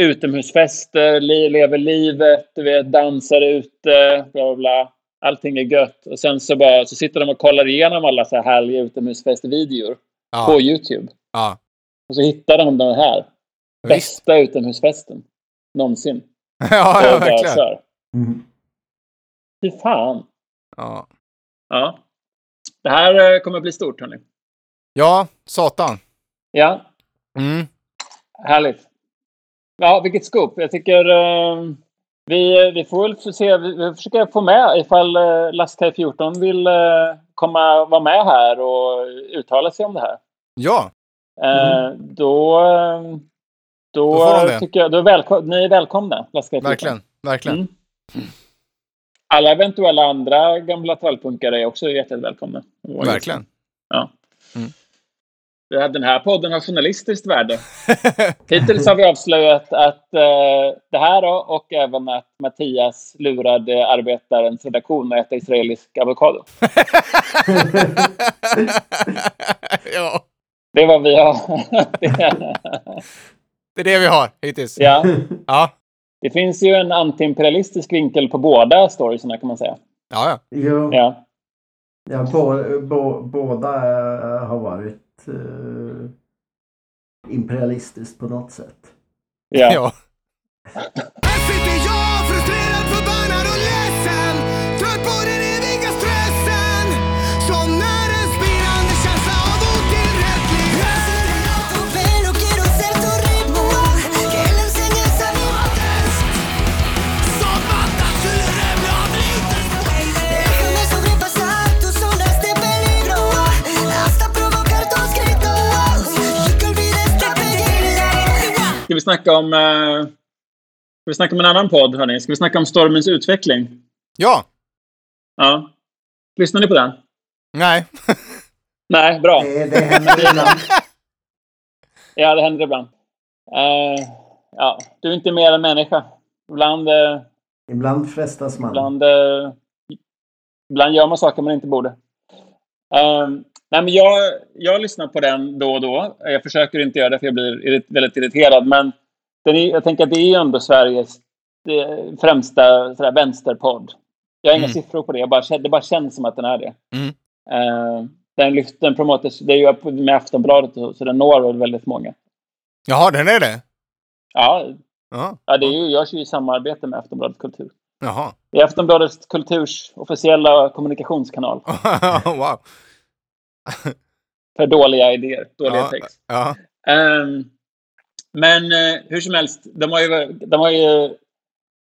utomhusfester, lever livet, du vet, dansar ute, bla bla bla. Allting är gött. Och sen så bara så sitter de och kollar igenom alla så här härliga utomhusfestvideor på Ja. Youtube. ja. Och så hittar de den här. Visst. Bästa utomhusfesten någonsin. Ja, ja, verkligen. Mm. Fy fan. Ja. Ja. Det här eh, kommer bli stort, hörni. ja, satan. Ja, Mm. härligt. Ja, vilket scoop. Jag tycker eh, vi, vi får väl se. Vi, vi försöker få med ifall eh, Lastkaj 14 vill eh, komma vara med här och uttala sig om det här. Ja, Eh, Då, då, Då tycker jag, då är välko- ni är välkomna, Lastkaj 14. verkligen. Verkligen. Mm. Alla eventuella andra gamla trallpunkare är också hjärtligt välkomna. Verkligen. Ja. Mm. Den här podden har journalistiskt värde. Hittills har vi avslöjat att eh, det här och även att Mattias lurade arbetarens redaktion att äta israelisk avokado. ja, Det är vad vi har. det är det vi har hittills. ja. Ja, det finns ju en antiimperialistisk vinkel på båda storiesarna kan man säga. ja. ja. Jo, Ja. ja, bo, bo, båda eh, har varit eh, imperialistiskt på något sätt. ja. ja. vi snacka om... Eh, ska vi snacka om en annan podd, hörni? Ska vi snacka om stormens utveckling? ja. Ja. Lyssnar ni på den? Nej. Nej, bra. Det, det händer ibland. Ja, det händer ibland. Eh, ja, du är inte mer än människa. Ibland, eh, Ibland frestas man. ibland, eh, ibland gör man saker man inte borde. Eh, nej, men jag, jag lyssnar på den då och då. Jag försöker inte göra det för jag blir väldigt irriterad. Men den är, jag tänker att det är ju ändå Sveriges eh, främsta sådär, vänsterpodd. Jag har inga Mm. siffror på det. Bara, det bara känns som att den är det. Mm. Eh, den, den promotas, det är ju med Aftonbladet och så, den når väl väldigt många. Jaha, den är det? Ja, Ja. Ja, det är ju, görs ju i samarbete med Aftonbladet Kultur. Jaha. Det är Aftonbladet Kulturs officiella kommunikationskanal wow. för dåliga idéer, dåliga Ja, text. ja. Ehm, men eh, hur som helst, de har ju, de har ju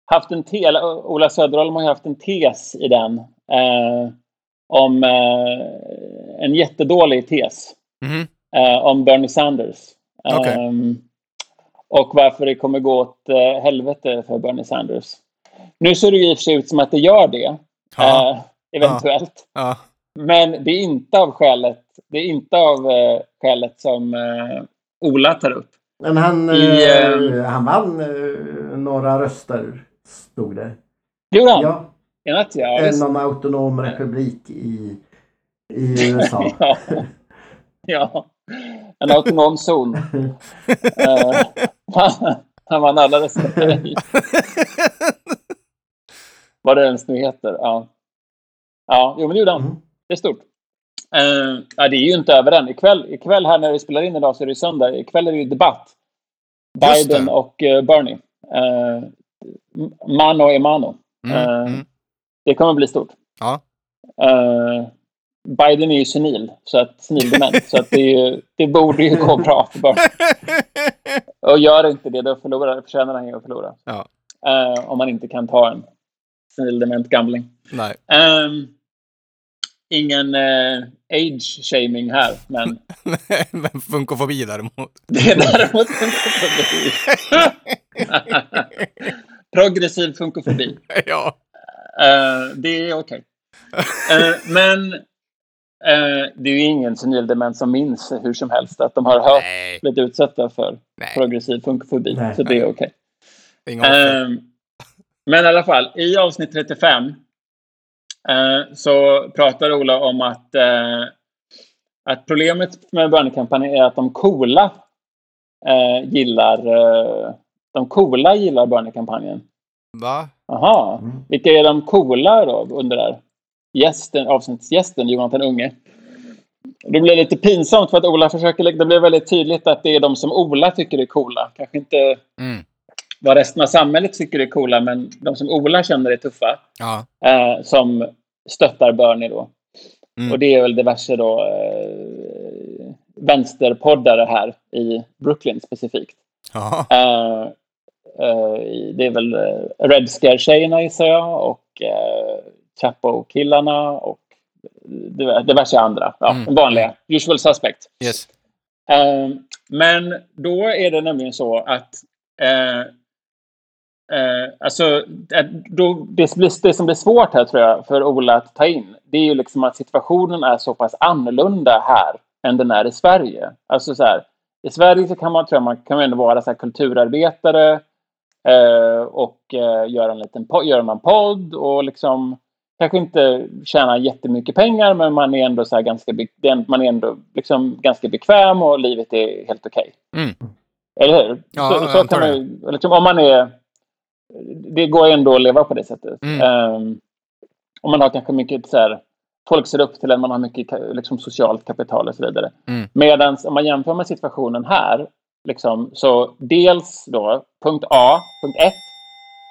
haft en tes, eller Ola Söderholm har ju haft en tes i den eh, om eh, en jättedålig tes eh, om Bernie Sanders. Okej. Ehm, och varför det kommer gå åt eh, helvete för Bernie Sanders. Nu ser det ju i och för sig ut som att det gör det. Eh, eventuellt. Men det är inte av skälet, det är inte av eh, skälet som eh, Ola tar upp. Men han, I, eh, han vann eh, några röster, stod det. Gjorde han? Ja, I natt, ja. en någon autonom republik i, i USA. ja. ja. En autonom zon. Han vann alla röster. Vad det ens nu heter. Ja, ja jo, men det gjorde han. Mm. Det är stort. Eh, ja, det är ju inte över än. Ikväll, ikväll här när vi spelar in idag så är det söndag. Ikväll är det ju debatt. Biden det. och eh, Bernie. Eh, mano e mano. Mm, Eh, mm. Det kommer bli stort. Ja. Biden är ju senil, så att, senildement, så att det, ju, det borde ju gå bra för Bernie. Och gör inte det, då förlorar, förtjänar han ju att förlora. Ja. Om man inte kan ta en senildement gamling. Nej. Ehm, ingen eh, age-shaming här, men Men funkofobi däremot. det är däremot funkofobi. Progressiv funkofobi. ja. Eh, det är okej. Eh, men eh, det är ju ingen senildement som minns hur som helst att de har hört Nej. blivit utsatta för Nej. progressiv funkofobi. Nej. Så det är okej. Ehm, men i alla fall, i avsnitt 35 eh, så pratar Ola om att, eh, att problemet med Bernie-kampanjen är att de coola eh, gillar eh, de coola gillar Bernie-kampanjen. Va? Jaha, Mm. vilka är de coola då undrar gästen, avsnittsgästen Jonathan Unge. Det blir lite pinsamt för att Ola försöker, det blir väldigt tydligt att det är de som Ola tycker är coola. Kanske inte Mm. Vad resten av samhället tycker är coola, men de som Ola känner är tuffa, Ja. eh, som stöttar Bernie då. Mm. Och det är väl diverse då eh, vänsterpoddare här i Brooklyn specifikt. Eh, eh, det är väl eh, Red Scare-tjejerna gissar jag och eh, Chapo-killarna och diver- diverse andra. Ja, Mm. vanliga. Usual suspect. Yes. Men då är det nämligen så att eh, eh, alltså, att då, det, det som blir svårt här tror jag för Ola att ta in det är ju liksom att situationen är så pass annorlunda här än den är i Sverige. Alltså så här, i Sverige så kan man, tror jag, man kan ändå vara så här kulturarbetare eh, och eh, göra en liten po- göra en podd och liksom kanske inte tjäna jättemycket pengar men man är ändå så ganska, man är ändå liksom ganska bekväm och livet är helt okej. Mm. Eller hur? Ja, så, så kan man liksom, om man är... Det går ändå att leva på det sättet. Mm. Ehm, om man har kanske mycket så här, folk ser upp till en, man har mycket liksom, socialt kapital och så vidare. Mm. Medan om man jämför med situationen här, liksom, så dels då, punkt A, punkt 1,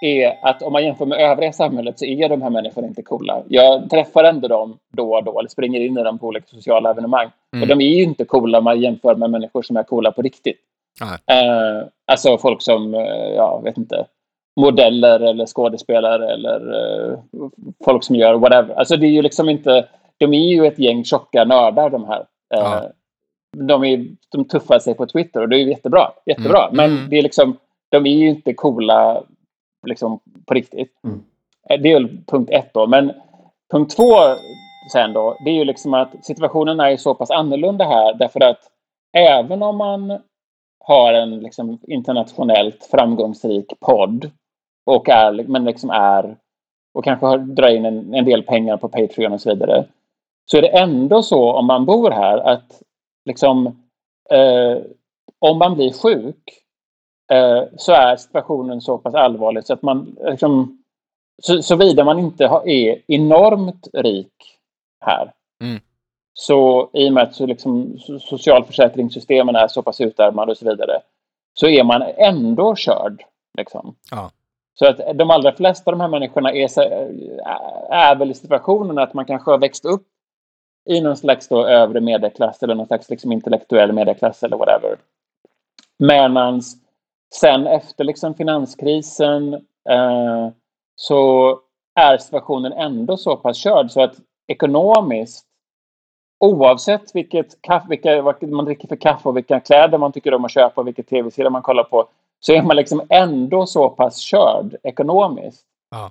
är att om man jämför med övriga samhället så är de här människorna inte coola. Jag träffar ändå dem då och då, eller springer in i dem på olika sociala evenemang. Mm. Och de är ju inte coola om man jämför med människor som är coola på riktigt. Eh, alltså folk som, eh, ja, vet inte, modeller eller skådespelare eller eh, folk som gör whatever. Alltså det är ju liksom inte, de är ju ett gäng tjocka nördar de här. Eh, Ja. de, är, de tuffar sig på Twitter och det är ju jättebra. jättebra. Mm. Men Mm. det är liksom, de är ju inte coola liksom, på riktigt. Mm. Eh, Det är väl punkt ett då. Men punkt två sen då, det är ju liksom att situationen är så pass annorlunda här därför att även om man har en liksom internationellt framgångsrik podd och är, men liksom är och kanske har, drar in en, en del pengar på Patreon och så vidare. Så är det ändå så om man bor här att liksom eh, om man blir sjuk eh, så är situationen så pass allvarlig så att man liksom, så, såvida man inte har, är enormt rik här. Mm. Så i och med att så liksom, so- socialförsäkringssystemen är så pass utarmade och så vidare så är man ändå körd. Liksom. Ja. Så att de allra flesta av de här människorna är, är väl i situationen att man kanske har växt upp i någon slags då övre medelklass eller någon slags liksom intellektuell medelklass eller whatever. Medan sen efter liksom finanskrisen eh, så är situationen ändå så pass körd så att ekonomiskt oavsett vilket kaffe, vilka, vad man dricker för kaffe och vilka kläder man tycker om att köpa och vilka tv-serier man kollar på så är man liksom ändå så pass körd ekonomiskt Ja.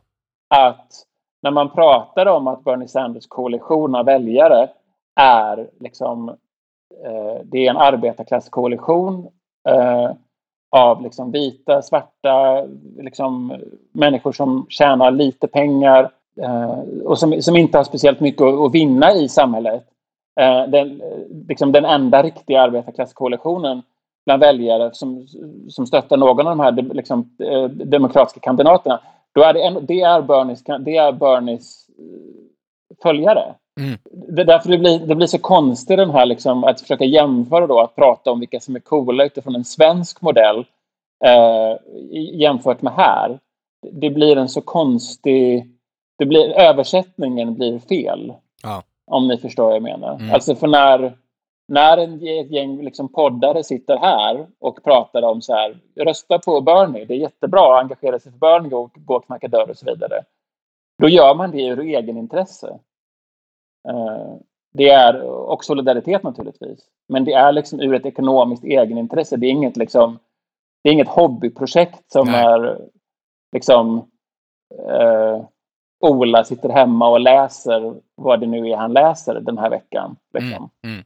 att när man pratar om att Bernie Sanders koalition av väljare är liksom eh, det är en arbetarklasskoalition eh, av liksom vita, svarta, liksom människor som tjänar lite pengar eh, och som, som inte har speciellt mycket att, att vinna i samhället. Eh, den, liksom den enda riktiga arbetarklasskoalitionen bland väljare som, som stöttar någon av de här de- liksom, eh, demokratiska kandidaterna, då är det, en, det är Bernies, det är Bernies eh, följare. Mm. Det är därför det blir, det blir så konstigt den här liksom, att försöka jämföra då, att prata om vilka som är coola utifrån en svensk modell eh, jämfört med här. Det blir en så konstig... Det blir, översättningen blir fel. Ja. Om ni förstår vad jag menar. Mm. Alltså för när, när en, ett gäng liksom poddare sitter här och pratar om så här, rösta på Bernie, det är jättebra att engagera sig för Bernie och gå och knacka dörr och så vidare. då gör man det ur egenintresse. Eh, det är, och solidaritet naturligtvis. Men det är liksom ur ett ekonomiskt egenintresse. Det är inget, liksom, det är inget hobbyprojekt som Nej. är liksom eh, Ola sitter hemma och läser vad det nu är han läser den här veckan. Liksom. Mm, mm.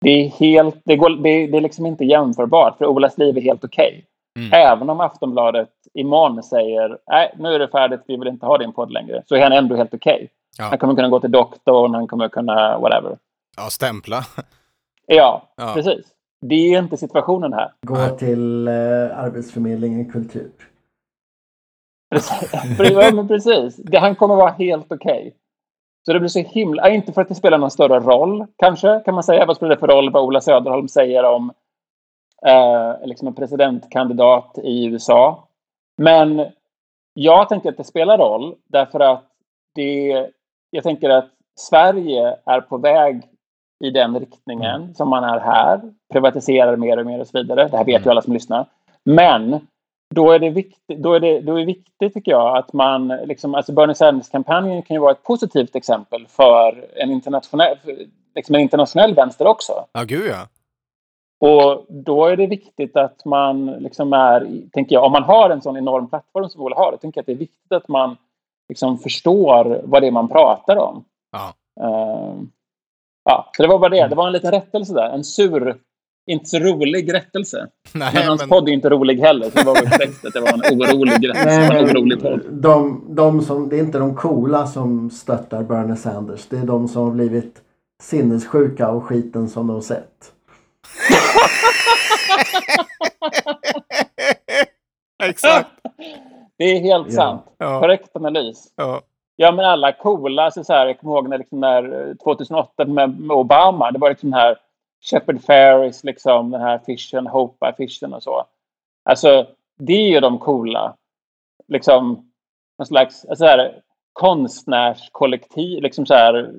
Det är helt, det, går, det, det är liksom inte jämförbart, för Olas liv är helt okej. Mm. Även om Aftonbladet imorgon säger nej, nu är det färdigt, vi vill inte ha din podd längre, så är han ändå helt okej. Ja. Han kommer kunna gå till doktorn, han kommer kunna whatever. Ja, stämpla. Ja, Ja. precis. Det är inte situationen här. Gå till eh, Arbetsförmedlingen Kultur. Precis. ja, men precis. Det, han kommer vara helt okej. Så det blir så himla... Inte för att det spelar någon större roll, kanske, kan man säga. Vad spelar det för roll vad Ola Söderholm säger om eh, liksom en presidentkandidat i USA? Men jag tänker att det spelar roll därför att det... Jag tänker att Sverige är på väg i den riktningen som man är här. Privatiserar mer och mer och så vidare. Det här vet ju alla som lyssnar. Men då är det viktigt, då är det, då är det viktigt tycker jag att man, liksom, alltså Bernie Sanders-kampanjen kan ju vara ett positivt exempel för en internationell, liksom en internationell vänster också. Ja, gud ja. Och då är det viktigt att man liksom är, tänker jag, om man har en sån enorm plattform som Ola har, då tänker jag att det är viktigt att man liksom förstår vad det är man pratar om. Ja. Ehm, ja, så det var bara det. Det var en liten rättelse där. En sur, inte så rolig rättelse. Nej, Men hans men... podd är inte rolig heller, så det var väl korrekt att det var en orolig rättelse. En orolig podd. de, de som, det är inte de coola som stöttar Bernie Sanders. Det är de som har blivit sinnessjuka av skiten som de har sett. Exakt. Det är helt Ja. sant. Ja. Korrekt analys. Ja. Ja, men alla coola, så så här, jag kommer ihåg när, liksom, när eh, 2008 med, med Obama, det var liksom den här Shepard Faris, liksom den här affischen, Hope-affischen och så. Alltså, det är ju de coola. Liksom, någon slags alltså så här, konstnärskollektiv, liksom så här,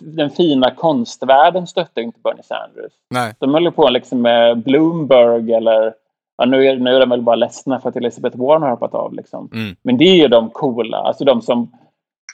den fina konstvärlden stöttar inte Bernie Sanders. Nej. De håller på liksom med Bloomberg eller ja, nu, är, nu är de väl bara ledsna för att Elizabeth Warren har hoppat av. Liksom. Mm. Men det är ju de coola, alltså de som,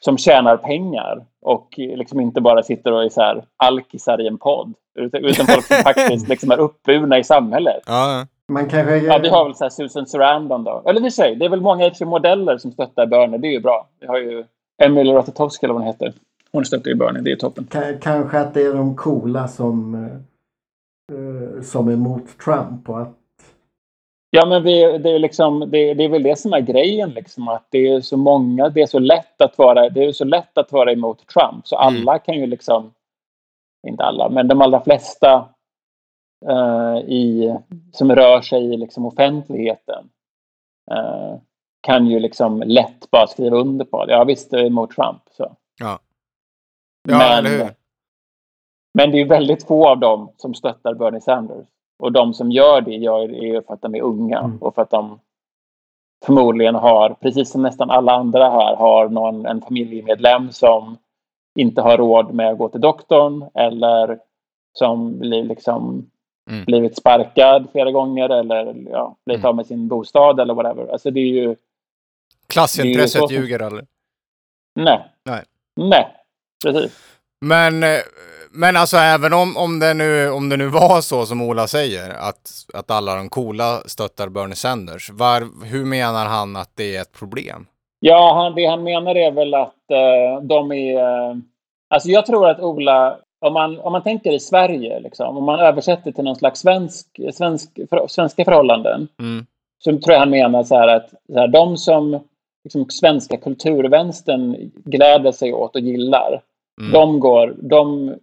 som tjänar pengar och liksom inte bara sitter och är så här alkisar i en podd. Utan, utan folk som faktiskt liksom är uppburna i samhället. Ja, Man kanske... Ja, vi har väl så här Susan Sarandon då. Eller i och för sig, det är väl många eftersom modeller som stöttar Bernie. Det är ju bra. Vi har ju Emily Ratajkowski eller vad hon heter. Hon stöttar ju Bernie, det är toppen. Ka- Kanske att det är de coola som, eh, som är emot Trump och att Ja, men vi, det, är liksom, det, det är väl det som är grejen, liksom, att det är så många, det är så lätt att vara, det är så lätt att vara emot Trump. Så Mm. alla kan ju liksom, inte alla, men de allra flesta eh, i, som rör sig i liksom offentligheten eh, kan ju liksom lätt bara skriva under på det. Ja, visst, det är emot Trump. Så. ja. Ja, Men- eller hur? Men det är väldigt få av dem som stöttar Bernie Sanders. Och de som gör det gör det för att de är unga Mm. och för att de förmodligen har, precis som nästan alla andra här, har någon, en familjemedlem som inte har råd med att gå till doktorn eller som blir liksom Mm. blivit sparkad flera gånger eller ja, blivit Mm. av med sin bostad eller whatever. Alltså det är ju, det är Klassintresset ju så- ljuger aldrig. nej. Nej. Nej, precis. Men, eh, men alltså även om, om, det nu, om det nu var så som Ola säger, att, att alla de coola stöttar Bernie Sanders, var, hur menar han att det är ett problem? Ja, han, det han menar är väl att eh, de är... Eh, alltså jag tror att Ola, om man, om man tänker i Sverige, liksom, om man översätter till någon slags svensk, svensk, för, svenska förhållanden, Mm. så tror jag han menar så här att så här, de som liksom, svenska kulturvänstern gläder sig åt och gillar, Mm. de går... De,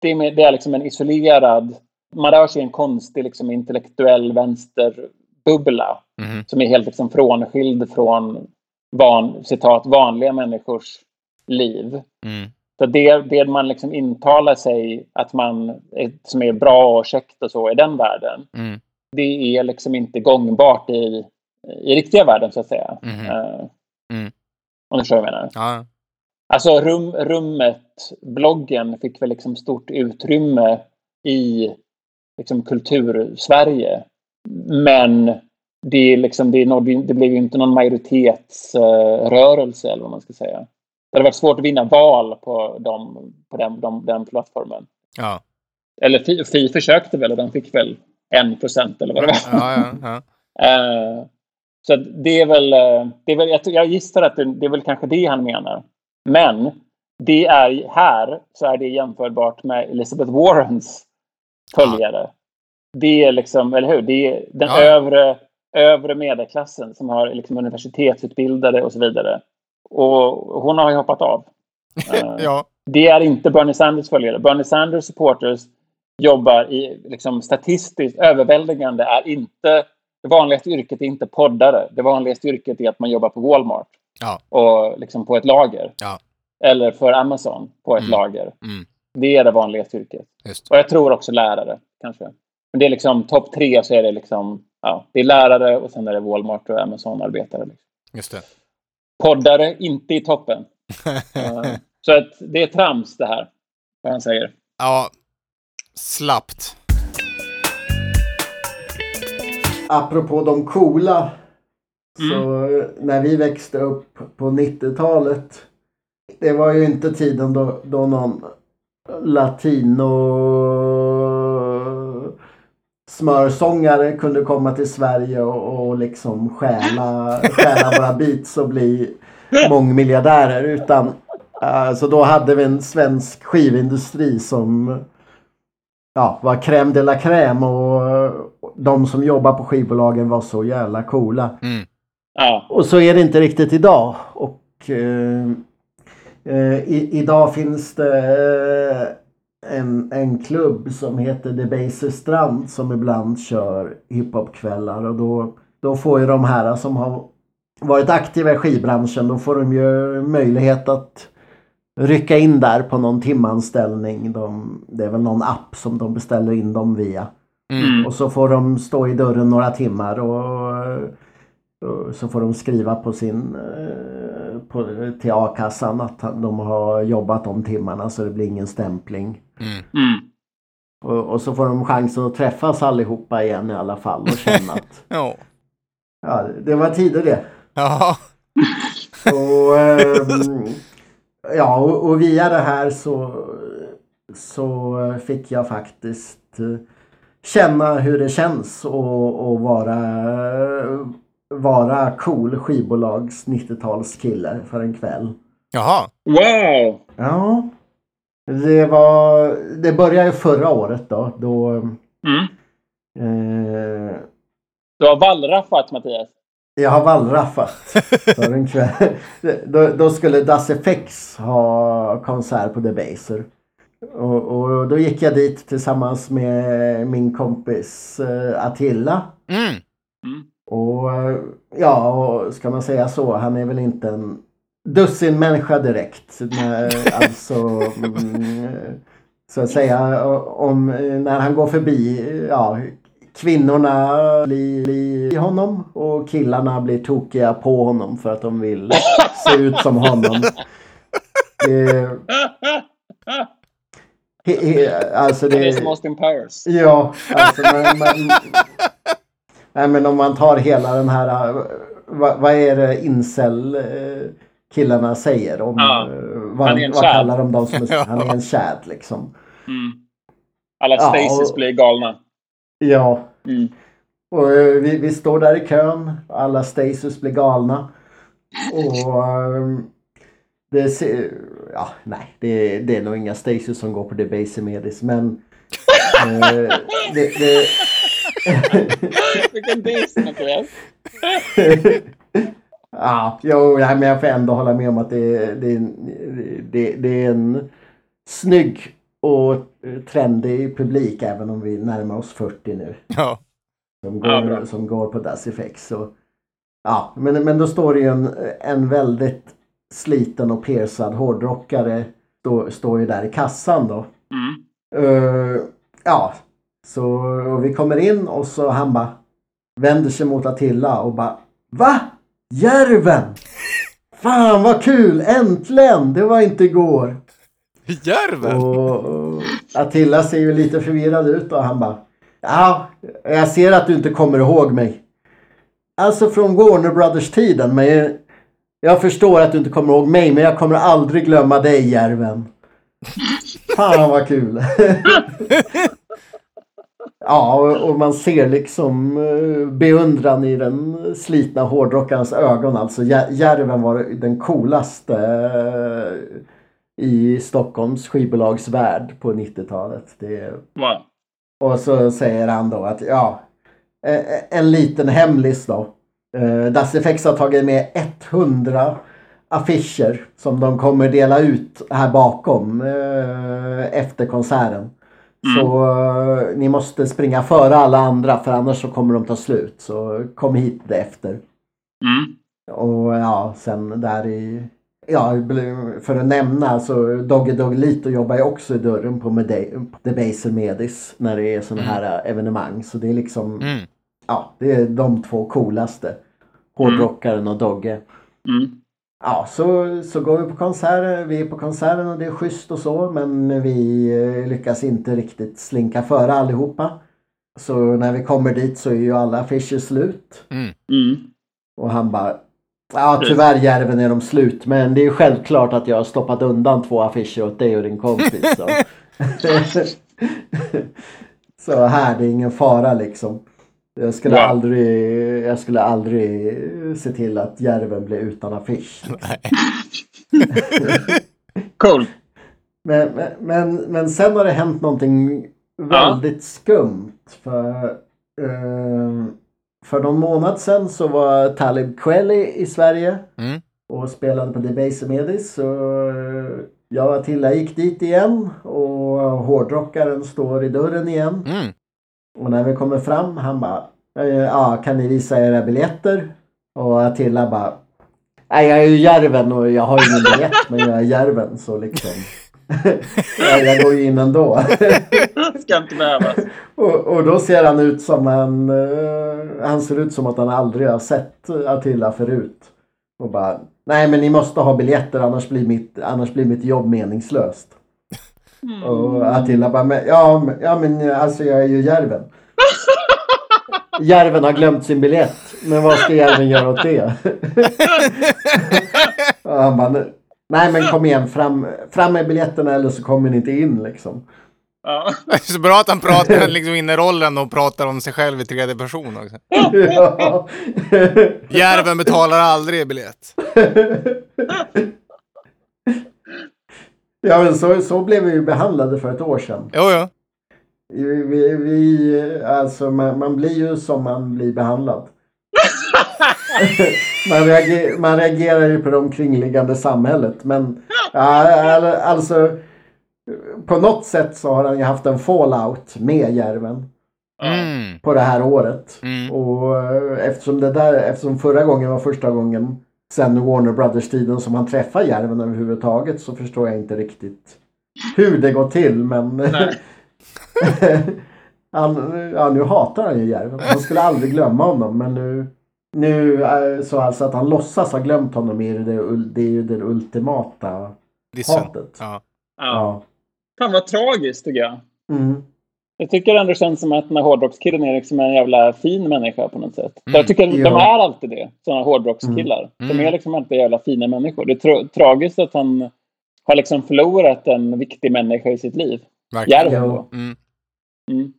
det, är, det är liksom en isolerad... Man rör sig i en konstig liksom, intellektuell vänsterbubbla Mhm. som är helt liksom frånskild från van, citat, vanliga människors liv. Mm. Så det, det man liksom intalar sig att man är, som är bra och käckt och så i den världen, Mm. det är liksom inte gångbart i, i riktiga världen så att säga. Mhm. Eh, Mm. Om du förstår vad jag menar. Ja. Alltså rum, rummet, bloggen fick väl liksom stort utrymme i liksom kultur-Sverige. Men det, liksom, det, är nåd- det blev ju inte någon majoritetsrörelse eller vad man ska säga. Det hade varit svårt att vinna val på, dem, på den, de, den plattformen. Ja. Eller Fi, Fi försökte väl och de fick väl en procent eller vad det var. Ja, ja, ja. Eh, så det är väl, eh, det är väl jag, jag gissar att det, det är väl kanske det han menar. Men det är här så är det jämförbart med Elizabeth Warrens följare. Det är liksom, eller hur? Det är den Ja. övre, övre medelklassen som har liksom universitetsutbildade och så vidare. Och hon har ju hoppat av. Eh, ja. det är inte Bernie Sanders följare. Bernie Sanders supporters jobbar i liksom, statistiskt överväldigande är inte det vanligaste yrket är inte poddare. Det vanligaste yrket är att man jobbar på Walmart Ja. och liksom på ett lager. Ja. Eller för Amazon på ett Mm. lager. Mm. Det är det vanligaste yrket. Just. Och jag tror också lärare kanske. Men det är liksom topp tre så är det liksom ja, det är lärare och sen är det Walmart och Amazon-arbetare. Liksom. Just det. Poddare inte i toppen. Eh, så att det är trams det här. Vad han säger. ja. Slappt. Apropå de coola. Så när vi växte upp på 90-talet. Det var ju inte tiden då, då någon latino smörsångare kunde komma till Sverige och, och liksom stjäla, stjäla våra beats och bli mångmiljardärer. Utan alltså då hade vi en svensk skivindustri som ja, var crème de la crème och de som jobbar på skivbolagen var så jävla coola. Mm. Ja, Och så är det inte riktigt idag. Och eh, eh, i, idag finns det eh, en, en klubb som heter The Baser Strand som ibland kör hiphopkvällar och då, då får ju de här som har varit aktiva i skivbranschen då får de ju möjlighet att rycka in där på någon timanställning. De, det är väl någon app som de beställer in dem via. Mm. Och så får de stå i dörren några timmar och, och så får de skriva på sin eh, på, till a-kassan att de har jobbat de timmarna så det blir ingen stämpling. Mm. Mm. Och, och så får de chansen att träffas allihopa igen i alla fall och känna att Ja. ja, det var tider det. Ja. Och, ehm, ja, och, och via det här så, så fick jag faktiskt eh, känna hur det känns att att vara, vara cool skivbolags 90-talskille för en kväll. Jaha. Wow! Ja, det var, det började ju förra året då. då Mm. eh, Du har wallraffat Mattias. Jag har wallraffat för en kväll. Då, då skulle Das FX ha konsert på The Baser. Och, och då gick jag dit tillsammans med min kompis eh, Attila. Mm. Och eh, ja, och ska man säga så, han är väl inte en dussinmänniska direkt. Men, alltså, mm, så att säga, om, när han går förbi, ja, kvinnorna blir, blir honom och killarna blir tokiga på honom för att de vill se ut som honom. Det, he, he, alltså Det är som det, Austin Powers. Ja, alltså man, man, nej, men om man tar hela den här, äh, vad, vad är det incel äh, killarna säger om, Ja, äh, vad, är vad kallar de dem som, Ja. han är en chad liksom. Mm. Alla Ja, och- blir galna. Ja, Mm. och vi, vi står där i kön, alla Stasus blir galna. Och ähm, det ser, ja nej, det, det är nog inga Stasus som går på Debaser Medis men äh, det, det, Vilken diss Mattias. Ja, jo, nej, men jag får ändå hålla med om att det, det, det, det är en snygg och trendig publik även om vi närmar oss 40 nu. Ja. Som Ja, går, bra. som går på Das Effects. Så, ja, men, men då står det ju en, en väldigt sliten och persad hårdrockare står, står ju där i kassan då. Mm. Eh, ja, så vi kommer in och så han bara vänder sig mot Attila och bara Va? Järven! Fan vad kul! Äntligen! Det var inte igår. Järven! Och, och Attila ser ju lite förvirrad ut och han bara Ja, jag ser att du inte kommer ihåg mig. Alltså från Warner Brothers-tiden med Jag förstår att du inte kommer ihåg mig men jag kommer aldrig glömma dig Järven. Fan vad kul. ja och, och man ser liksom eh, beundran i den slitna hårdrockarens ögon. Alltså Jär- Järven var den coolaste eh, i Stockholms skivbolagsvärld på 90-talet. Det, Wow. och så säger han då att ja, eh, en liten hemlis då. Eh, Das Effects har tagit med 100 affischer som de kommer dela ut här bakom efter konserten. Så eh, ni måste springa före alla andra för annars så kommer de ta slut. Så kom hit efter. Mm. Och ja, sen där i... Ja, för att nämna så Dogge Doggelito jobbar ju också i dörren på Mede- Debaser Medis när det är sådana här evenemang. Så det är liksom, Mm. ja, det är de två coolaste. Hårdrockaren och Dogge. Mm. Ja, så, så går vi på konserten. Vi är på konserten och det är schysst och så. Men vi eh, lyckas inte riktigt slinka före allihopa. Så när vi kommer dit så är ju alla affischer slut. Mm. Mm. Och han bara Ja tyvärr Järven är de slut men det är självklart att jag har stoppat undan två affischer åt dig och din kompis. Så, så här, det är ingen fara liksom. Jag skulle, Wow. aldrig, jag skulle aldrig se till att Järven blir utan affisch. Cool. Men, men, men, men sen har det hänt någonting väldigt skumt. För, eh, för någon månad sen så var Talib Kweli i Sverige Mm. och spelade på Debaser Medis. Så eh, jag och Attila gick dit igen och hårdrockaren står i dörren igen. Mm. Och när vi kommer fram han bara eh, Ja, kan ni visa era biljetter? Och Attila bara Nej, jag är ju Järven och jag har ju ingen biljett men jag är Järven så liksom jag, jag går ju in ändå. Ska inte behövas. och, och då ser han ut som en... eh, han ser ut som att han aldrig har sett Attila förut. Och bara Nej men ni måste ha biljetter annars blir mitt, annars blir mitt jobb meningslöst. Och Attila bara men, ja, men, ja men alltså jag är ju Järven. Järven har glömt sin biljett. Men vad ska Järven göra åt det? och han bara, nej men kom igen fram, fram med biljetterna eller så kommer ni inte in liksom. Ja. Så bra att han pratar liksom in i rollen och pratar om sig själv i tredje person också. ja. Järven betalar aldrig biljett. Ja men så, så blev vi ju behandlade för ett år sedan. Jo, jo. Vi, vi, alltså man, man blir ju som man blir behandlad. man, reager, man reagerar ju på det omkringliggande samhället. Men ja, all- alltså på något sätt så har han ju haft en fallout med Järven Mm. på det här året. Mm. Och eh, eftersom det där, eftersom förra gången var första gången sen Warner Brothers-tiden som han träffar Järven överhuvudtaget så förstår jag inte riktigt hur det går till. Men han, ja, nu hatar han ju Järven. Han skulle aldrig glömma honom men nu, nu är så alltså att han låtsas ha glömt honom är det, det är ju det ultimata Dissen. hatet. Ja. Ja. Ja. Fan vad tragiskt tycker jag. Mm. Jag tycker ändå det känns som att den här hårdrockskillen är liksom en jävla fin människa på något sätt. Mm. Jag tycker de Ja. är alltid det, sådana hårdrockskillar. De Mm. är liksom alltid jävla fina människor. Det är tra- tragiskt att han har liksom förlorat en viktig människa i sitt liv. Verkligen. Järven. Mm. Mm.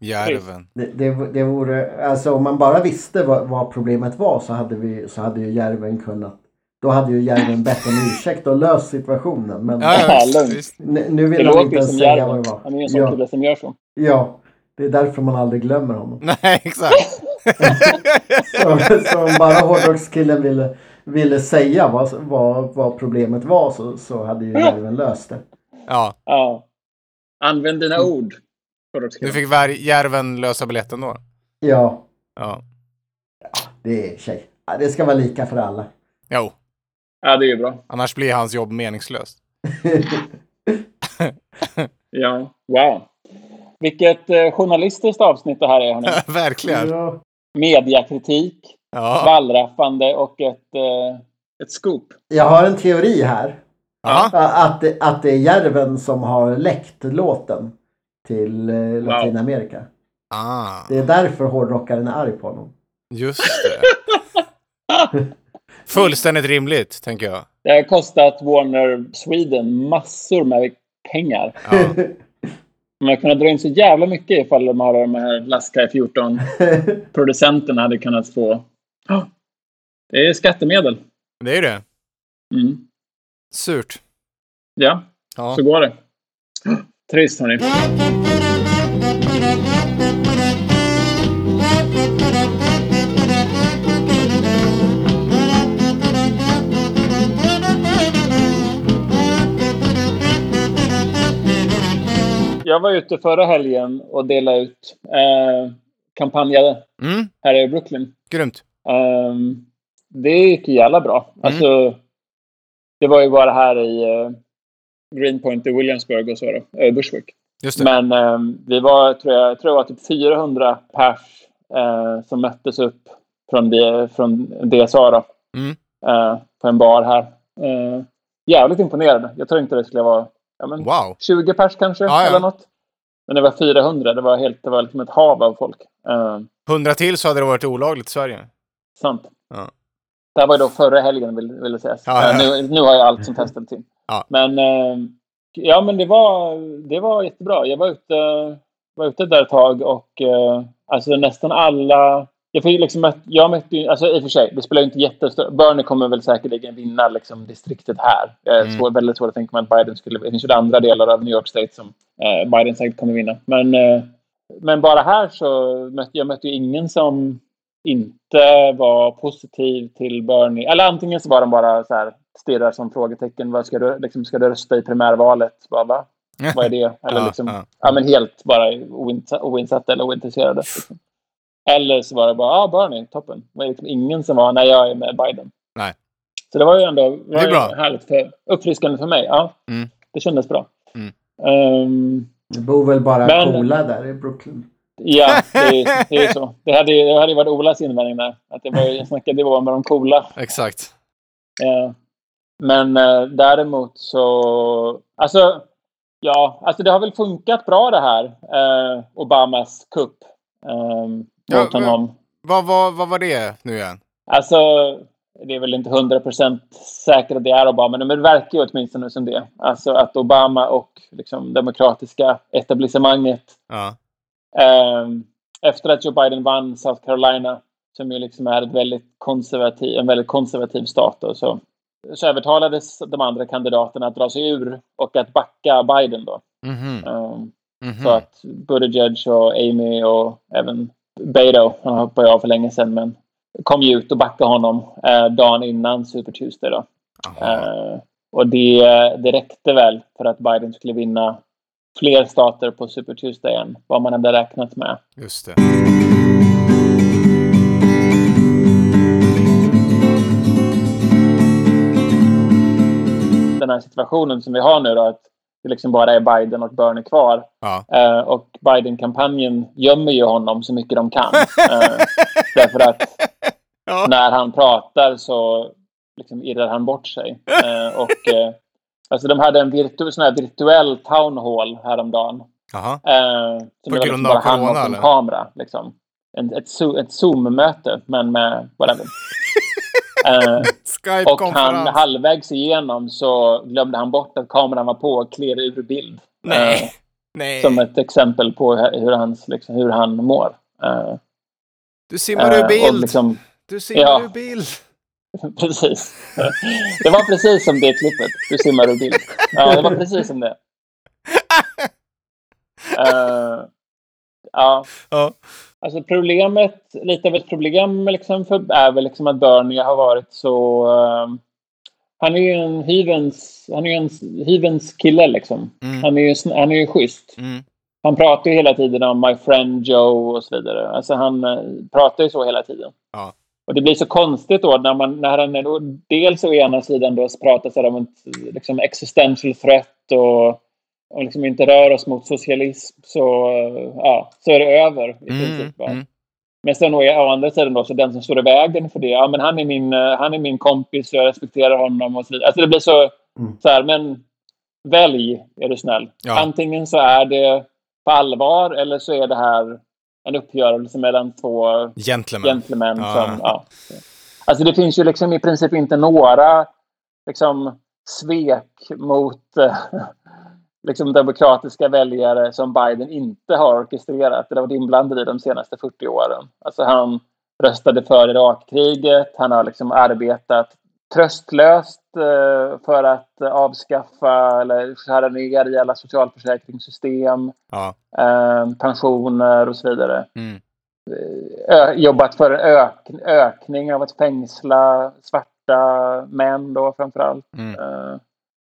Järven. Det, det, det vore, alltså om man bara visste vad, vad problemet var så hade, vi, så hade ju Järven kunnat då hade ju Järven bett om ursäkt och löst situationen. Men Ja, ja, Ja, visst. nu, vill han inte ens som säga vad det var. Han är ju en sån Ja, kille som gör så. ja, det är därför man aldrig glömmer honom. Nej, exakt. Så, så om bara hårdrockskillen ville, ville säga vad, vad, vad problemet var så, så hade ju Järven löst det. Ja, Ja. Använd dina Mm. ord. hårdrockskillen. fick Vär- Järven lösa biljetten då. Ja, Ja. det är tjej. Ja, Det ska vara lika för alla. Jo, Ja, det är ju bra. annars blir hans jobb meningslöst. Ja, wow. Vilket eh, journalistiskt avsnitt det här är. Hörni. Verkligen. ja. Mediakritik, Ja. wallraffande och ett, eh, ett scoop. Jag har en teori här. Att det, att det är Järven som har läckt låten till eh, Latinamerika. Ah, Det är därför hårdrockaren är arg på honom. just det. Fullständigt rimligt, tänker jag. Det har kostat Warner Sweden massor med pengar. Ja. Man har kunnat dra in så jävla mycket ifall de har de här Laskai 14 producenterna hade kunnat få. Ja, Det är skattemedel. Det är det. Mm. Surt. Ja, Ja. så går det. Trist hörni. Jag var ute förra helgen och delade ut eh, kampanjade Mm, här i Brooklyn. grymt. Ehm, det gick jävla bra. Mm. Alltså, det var ju bara här i uh, Greenpoint i Williamsburg och så då, uh, Bushwick. Men ehm, vi var, tror jag, tror jag typ 400 pers eh, som möttes upp från, D- från DSA då, Mm. eh, på en bar här. Eh, jävligt imponerande. Jag tror inte det skulle vara ja, men Wow. 20 pers kanske, Ja, ja. eller något. Men det var 400. Det var, helt, det var liksom ett hav av folk. Eh, Hundra till så hade det varit olagligt i Sverige. Sant. Ja. Det här var ju då förra helgen vill, vill sägas. Ja, ja, ja. Eh, Nu, nu har jag allt som testats in. Ja. Men, eh, ja, men det, var, det var jättebra. Jag var ute, var ute där ett tag och eh, alltså nästan alla... Jag, ju liksom, mött- jag mötte alltså i och för sig, det spelar ju inte jättestort. Bernie kommer väl säkerligen vinna liksom, distriktet här. Mm. svår, väldigt svårt att tänka mig att Biden skulle... Det finns ju andra delar av New York State som eh, Biden säkert kommer vinna. Men, eh, men bara här så mötte jag mötte ingen som inte var positiv till Bernie. Eller antingen så var de bara så här stirrar som frågetecken. Vad ska du, liksom, ska du rösta i primärvalet? Bara, va? Vad är det? Eller liksom, ja. men helt bara oinsatt, oinsatt eller ointresserade. Liksom. Eller så var det bara, ja, ah, Bernie, toppen. Det var liksom ingen som var, nej, jag är med Biden. Nej. Så det var ju ändå det var är bra. ju härligt, för, uppfriskande för mig. Ja, Mm. det kändes bra. Mm. Ehm, Det bor väl bara Men- coola där i Brooklyn. Ja, det är, det är så. Det hade, ju- det hade varit Olas invändning där. Att det var, jag snackade bara med de coola. Exakt. Eh, men eh, däremot så... Alltså, ja, alltså det har väl funkat bra det här. Eh, Obamas kupp eh, Ja, men- honom. Vad, vad, vad var det nu igen? Alltså, det är väl inte 100% säkert att det är Obama, men det verkar ju åtminstone som det. Alltså att Obama och liksom, demokratiska etablissemanget Ja. Ehm, efter att Joe Biden vann South Carolina, som ju liksom är ett väldigt konservativ, en väldigt konservativ stat, då, så, så övertalades de andra kandidaterna att dra sig ur och att backa Biden. Då. Mhm. Ehm, Mhm. Så att Buttigieg och Amy och även Beto, han hoppade av för länge sedan, men kom ju ut och backade honom eh, dagen innan Super Tuesday. Då. Eh, och det, det räckte väl för att Biden skulle vinna fler stater på Super Tuesday än vad man hade räknat med. Just det. den här situationen som vi har nu då, att det liksom bara är Biden och Bernie kvar. Ja. Eh, och Biden-kampanjen gömmer ju honom så mycket de kan. Eh, därför att Ja. när han pratar så liksom irrar han bort sig. Eh, och, eh, alltså de hade en virtu- sån här virtuell town hall häromdagen. Jaha. Eh, som På var liksom bara han och en kamera. Liksom. En, ett, ett Zoom-möte, men med whatever. Eh, och han halvvägs igenom så glömde han bort att kameran var på och klev ur bild. Eh, Nej. Nej. som ett exempel på hur, hans, liksom, hur han mår. Eh, Du simmar ur eh, bild. liksom, Du simmar Ja. ur bild. precis. Det var precis som det klippet. Du simmar ur bild. Ja, det var precis som det. Eh, ja, Ja. Alltså problemet, lite av ett problem liksom för, är väl liksom att Bernie har varit så... eh, han är ju en hyvens, han är ju en hyvens kille liksom. Mm. Han är ju, han är ju schysst. Mm. Han pratar ju hela tiden om my friend Joe och så vidare. Alltså han eh, pratar ju så hela tiden. Ja. Och det blir så konstigt då när, man, när han är då, dels å ena sidan då så pratas det om ett liksom existential threat och, och liksom inte rör oss mot socialism så, eh, ja, så är det över i Mm, princip. va. mm. Men sen å, andra sidan då så den som står i vägen för det, ja men han är min, eh, han är min kompis och jag respekterar honom och så vidare. Alltså det blir så, Mm. så här, men välj är du snäll. Ja. Antingen så är det på allvar eller så är det här en uppgörelse mellan två Gentleman. gentlemän Ja. som... Ja. Alltså det finns ju liksom i princip inte några liksom, svek mot eh, liksom demokratiska väljare som Biden inte har orkestrerat eller varit inblandad i de senaste 40 åren. Alltså han röstade för Irakkriget, han har liksom arbetat tröstlöst eh, för att avskaffa eller skära ner i alla socialförsäkringssystem, Ja. eh, pensioner och så vidare. Mm. Ö- jobbat för en ök ökning av att fängsla svarta män då framförallt. Mm.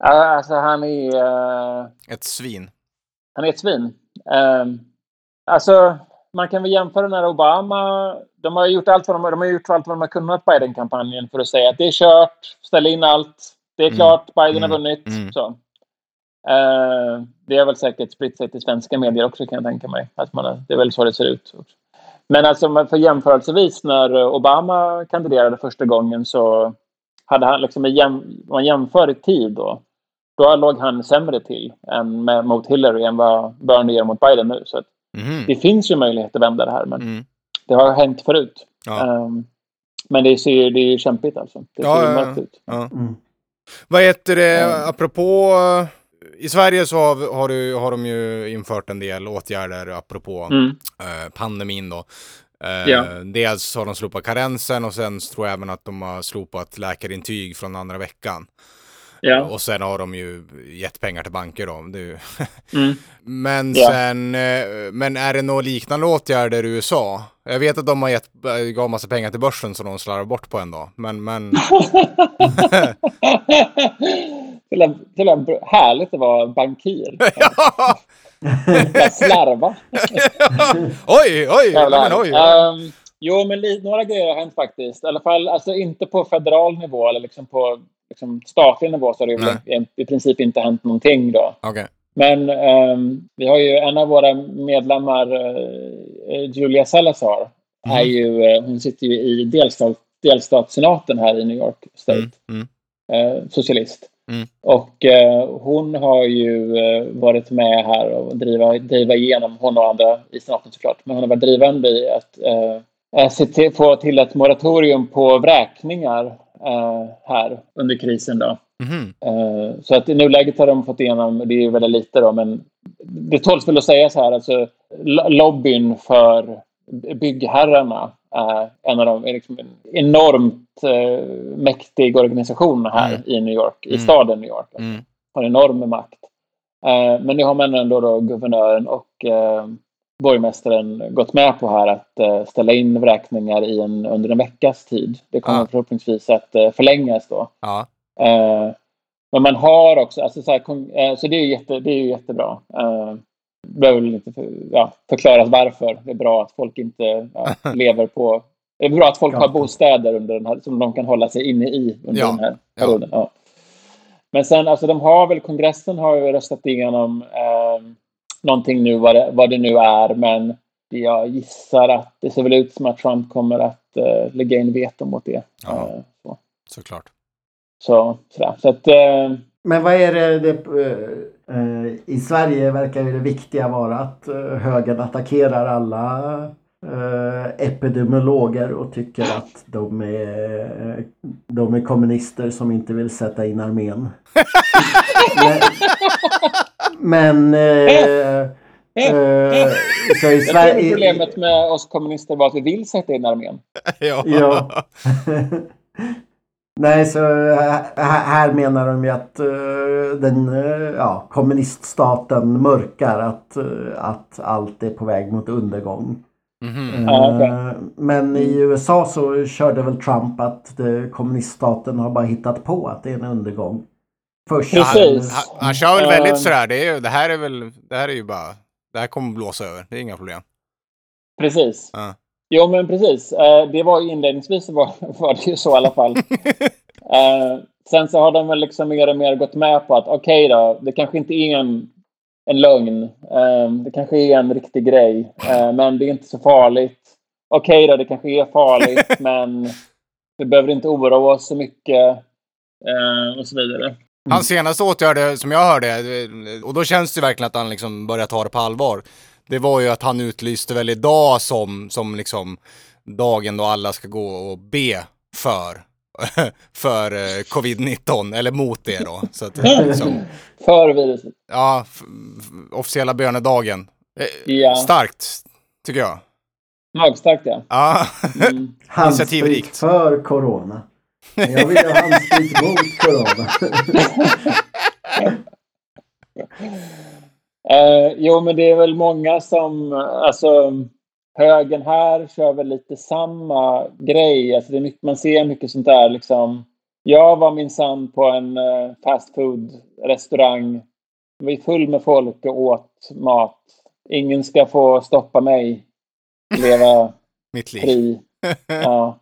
Uh, alltså han är, eh, Ett svin. han är ett svin. Um, alltså man kan väl jämföra när Obama, de har gjort allt vad de, de har gjort allt vad de har kunnat Biden-kampanjen för att säga att det är kört, ställ in allt, det är Mm. klart, Biden Mm. har vunnit. Mm. Så. Eh, det har väl säkert spritt sig till svenska medier också kan jag tänka mig. Att man, det är väl så det ser ut. Också. Men alltså för jämförelsevis när Obama kandiderade första gången så hade han liksom, om man jämför i tid då, då låg han sämre till än med, mot Hillary än vad Bernie gör mot Biden nu. Så att Mhm. det finns ju möjlighet att vända det här, men Mm. det har hänt förut. Ja. Ehm, men det, ser, det är ju kämpigt alltså. Det Ja, ser ja, ju ja. mörkt ut. Ja. Mm. Vad heter det, Ja. apropå... I Sverige så har, har, du, har de ju infört en del åtgärder apropå Mm. eh, pandemin då. Eh, Ja. Dels har de slopat karensen och sen tror jag även att de har slopat läkarintyg från andra veckan. Ja. Och sen har de ju gett pengar till banker då. Mm. Men Ja. sen, eh, men är det några liknande åtgärder i USA? Jag vet att de har gett, eh, gav massa pengar till börsen som de slarvar bort på en dag. Men, men, till en, till en, härligt att vara bankir. ja! Slarva. oj, oj, Jävlar. men oj. Ehm, jo, men några grejer har hänt faktiskt. I alla fall alltså, inte på federal nivå eller liksom på liksom, statlig nivå så har det ju Nej. i, i princip inte hänt någonting. Då. Okej. Men ehm, vi har ju en av våra medlemmar, eh, Julia Salazar, Mhm. är ju, eh, hon sitter ju i delstat, delstatssenaten här i New York State, Mm, mm, eh, socialist. Mm. Och hon har ju varit med här och driva, driva igenom, hon och andra i senaten såklart, men hon har varit drivande i att se till, få till ett moratorium på vräkningar här under krisen. Då. Eh, Så att i nuläget har de fått igenom, det är ju väldigt lite då, men det tåls väl att säga så här, alltså lo- lobbyn för byggherrarna är en av de, är liksom en enormt eh, mäktig organisation här Mm. i New York, i Mm. staden New York. Mm. Har enorm makt. Eh, men nu har man ändå då guvernören och eh, borgmästaren gått med på här att eh, ställa in vräkningar i en, under en veckas tid. Det kommer Ah. förhoppningsvis att eh, förlängas då. Ja. Eh, men man har också, alltså så, här, så det är jätte, det är ju jättebra. Eh, behöver väl inte för, ja, förklaras varför. Det är bra att folk inte ja, lever på... Det är bra att folk Ja. har bostäder under den här, som de kan hålla sig inne i under Ja. den här Ja. perioden. Ja. Men sen, alltså de har väl, kongressen har ju röstat igenom eh, någonting nu, vad det, vad det nu är, men jag gissar att det ser väl ut som att Trump kommer att eh, lägga in veto mot det. Ja. Eh, så. Såklart. Så, sådär. så att, eh, Men vad är det, det i Sverige verkar ju det viktiga vara att högern attackerar alla eh, epidemiologer och tycker att de är, de är kommunister som inte vill sätta in armén. men men eh, eh, så i jag tror Sverige... problemet med oss kommunister var att vi vill sätta in armén. ja. Ja. Nej, så här, här menar de ju att eh, den eh, ja, kommuniststaten mörkar att, eh, att allt är på väg mot undergång. Ja, okej. Eh, Men i USA så körde väl Trump att kommuniststaten har bara hittat på att det är en undergång. Först. Precis. Han, han kör väl väldigt Eh. sådär, det, är, ju- det här är väl, det här är ju bara, det här kommer blåsa över, det är inga problem. Precis. Ja. Jo, men precis. Eh, det var ju inledningsvis var, var det ju så i alla fall. Sen så har de väl liksom mer och mer gått med på att okej då, det kanske inte är en, en lögn. Eh, det kanske är en riktig grej, eh, men det är inte så farligt. Okej då, det kanske är farligt, men vi behöver inte oroa oss så mycket eh, och så vidare. Hans senaste åtgärder som jag hörde, eh, och då känns det verkligen att han liksom börjar ta det på allvar. Det var ju att han utlyste väl idag som, som liksom dagen då alla ska gå och be för, för eh, covid-19, eller mot det då. Så att, liksom, För viruset. ja, officiella bönedagen. Eh, Ja. Starkt, tycker jag. Magstarkt ja. Ja, Mm. Handsprit Initiativrikt. för corona. Jag vill ha handsprit mot corona. Eh, jo, men det är väl många som, alltså högen här kör väl lite samma grej. Alltså det är mycket, man ser mycket sånt där liksom. Jag var minsann på en eh, fast food restaurang. Det var full med folk och åt mat. Ingen ska få stoppa mig. Leva mitt liv. fri. Ja.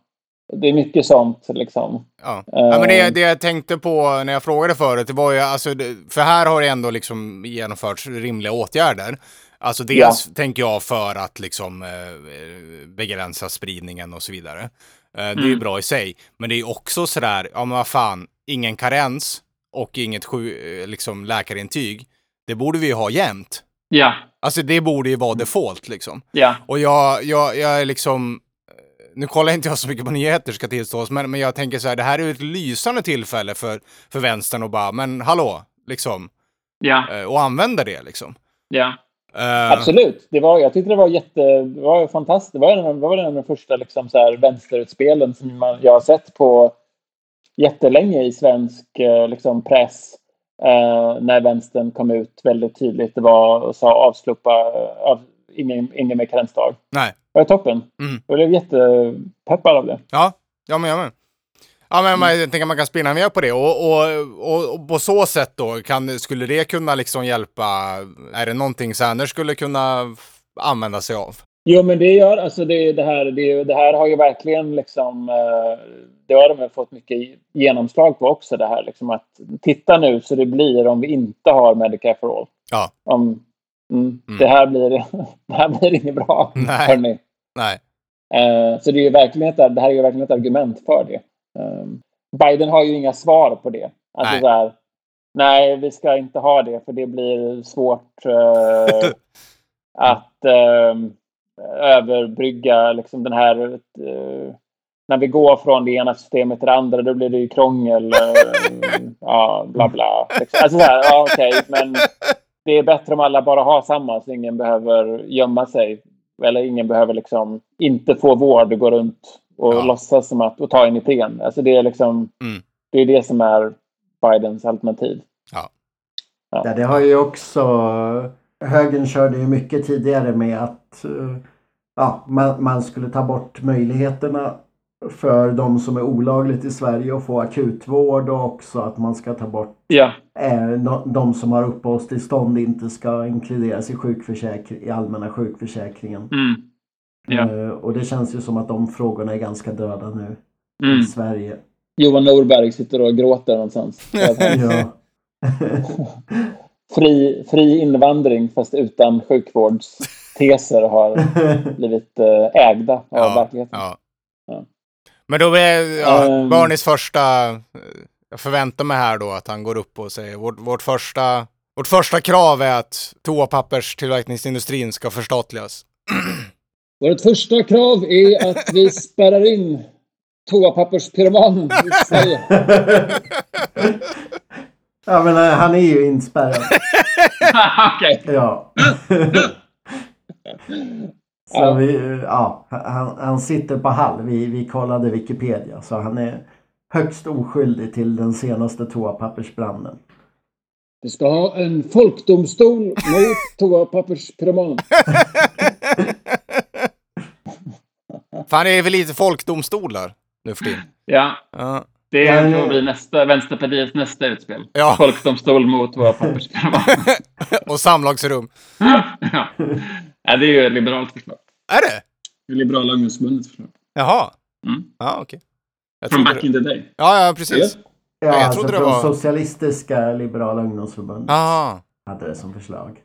Det är mycket sånt liksom. Ja. ja, men Eh. det, det jag tänkte på när jag frågade förut, det var ju alltså, det- för här har det ändå liksom genomförts rimliga åtgärder. Alltså dels tänker jag för att liksom eh, begränsa spridningen och så vidare. Eh, det är ju Mm. bra i sig, men det är också sådär, ja men vad fan, ingen karens och inget sju, eh, liksom läkarintyg. Det borde vi ju ha jämt. Ja, Alltså det borde ju vara default liksom. ja. Och jag, jag, jag är liksom... Nu kollar inte jag så mycket på nyheter ska tillstås, men, men jag tänker så här, det här är ju ett lysande tillfälle för, för vänstern att bara, men hallå, liksom, Ja, eh, och använda det liksom. ja. Eh, Absolut. Det var, jag tyckte det var jätte, det var fantastiskt. Det var en, av- det var en av de första liksom, så här, vänsterutspelen som man, jag har sett på jättelänge i svensk eh, liksom, press. Eh, när vänstern kom ut väldigt tydligt. Det var och sa avslupa, av, ingen, ingen mer karensdag. Nej. Det var toppen. Mm. Jag blev jättepeppad av det. Ja, ja men jag med. Ja, men man, jag tänker att man kan spinna mer på det och, och, och, och på så sätt då, kan, skulle det kunna liksom hjälpa? Är det någonting Sanders skulle kunna använda sig av? Jo, men det gör alltså det, det här. Det, det här har ju verkligen liksom. Eh, det har de fått mycket genomslag på också. Det här liksom att titta nu så det blir om vi inte har Medicare for all. Ja. Om, mm, Mm. Det här blir det här blir inget bra. Nej. hörni. Nej. Eh, så det är verkligen ett, det här är ju verkligen ett argument för det. Eh, Biden har ju inga svar på det. Alltså Nej. Så här, nej, vi ska inte ha det för det blir svårt eh, att eh, överbrygga liksom den här... Eh, när vi går från det ena systemet till det andra, då blir det ju krångel. Eh, ja, bla bla. Liksom. Alltså så här, ja, okej, men det är bättre om alla bara har samma så ingen behöver gömma sig. Eller ingen behöver liksom inte få vård och gå runt och Ja. låtsas som att och ta en Ipren. Alltså det är liksom Mm. det är det som är Bidens alternativ. Ja, det har ju också... Högern körde ju mycket tidigare med att eh, ja, man, man skulle ta bort möjligheterna för de som är olagligt i Sverige att få akutvård och också att man ska ta bort Ja, eh, de som har uppehållstillstånd inte ska inkluderas i, sjukförsäkring, i allmänna sjukförsäkringen. mm. Ja. Eh, och det känns ju som att de frågorna är ganska döda nu Mm. i Sverige. Johan Norberg sitter och gråter någonstans. Ja. fri, fri invandring fast utan sjukvårdsteser har blivit eh, ägda av Ja, verkligheten. ja. Ja. Men då är ja, Ehm. Bernies första... Jag förväntar mig här då att han går upp och säger vårt, vårt, första, vårt första krav är att toapapperstillverkningsindustrin ska förstatligas. Vårt första krav är att vi spärrar in toapapperspyromanen i Sverige. ja men eh, han är ju inspärrad. Okej. Ja. Så Ja. vi, ja, han, han sitter på Hall. Vi, vi kollade Wikipedia så han är högst oskyldig till den senaste toapappersbranden. Vi ska ha en folkdomstol mot toapapperspyromanen. Fan, det är väl lite folkdomstolar nu för tiden. Ja, Ja. det Ja, får ja. bli nästa, Vänsterpartiets nästa utspel. Ja. Folkdomstol mot toapapperspyromanen. Och samlagsrum. ja. ja, det är ju ett liberalt förslag. Är det? Det är Liberala ungdomsförbundets förslag. Jaha. Mm. Ja, okej. Jag From back det... in the day. Ja, ja, precis. Ja. Ja, jag alltså trodde det från var- Socialistiska Liberala ungdomsförbundet Jaha. hade det som förslag.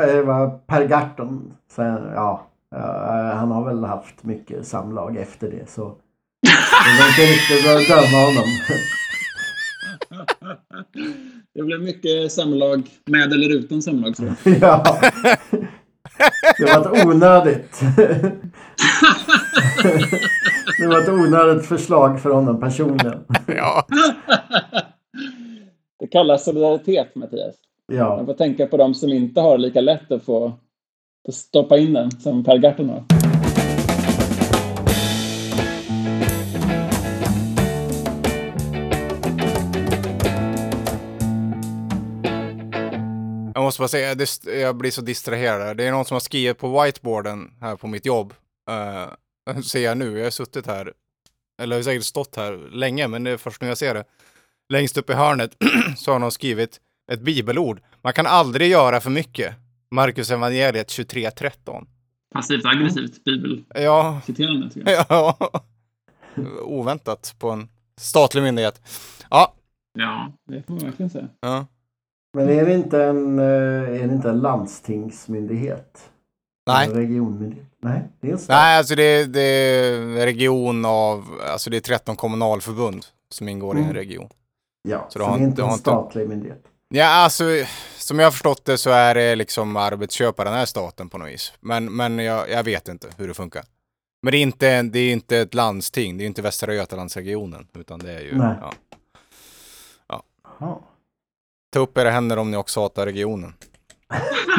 Per, per Gahrton, så, ja, ja, han har väl haft mycket samlag efter det så det var inte riktigt att döma honom. Det blev mycket samlag med eller utan samlag. Så. ja. Det var ett onödigt. Det var ett onödigt förslag för honom personligen. Ja. Det kallas solidaritet, Mattias. Man Ja, får tänka på de som inte har lika lätt att få stoppa in den som Per Gahrton har. Jag måste bara säga, jag blir så distraherad. Det är någon som har skrivit på whiteboarden här på mitt jobb. Uh, ser jag nu, jag har suttit här, eller jag har säkert stått här länge, men det är först nu jag ser det. Längst upp i hörnet så har någon skrivit ett bibelord. Man kan aldrig göra för mycket. Marcus evangeliet 23.13. Passivt aggressivt bibelciterande. Ja, ja. Oväntat på en statlig myndighet. Ja, Ja, det får man verkligen säga. ja. men är det inte en, eh, är det inte en landstingsmyndighet? Nej. En regionmyndighet? Nej, det är en stat. Nej, alltså det är, det är region av, alltså det är 13 kommunalförbund som ingår i en Mm. region. Ja, Så så, du det har är inte- inte en inte- statlig myndighet. Ja, alltså som jag har förstått det så är det liksom arbetsköparen är staten på något vis. Men, men jag, jag vet inte hur det funkar. Men det är inte, det är inte ett landsting, det är inte Västra Götalandsregionen, utan det är ju, Nej. ja. Jaha. Ta upp era händer om ni också hatar regionen.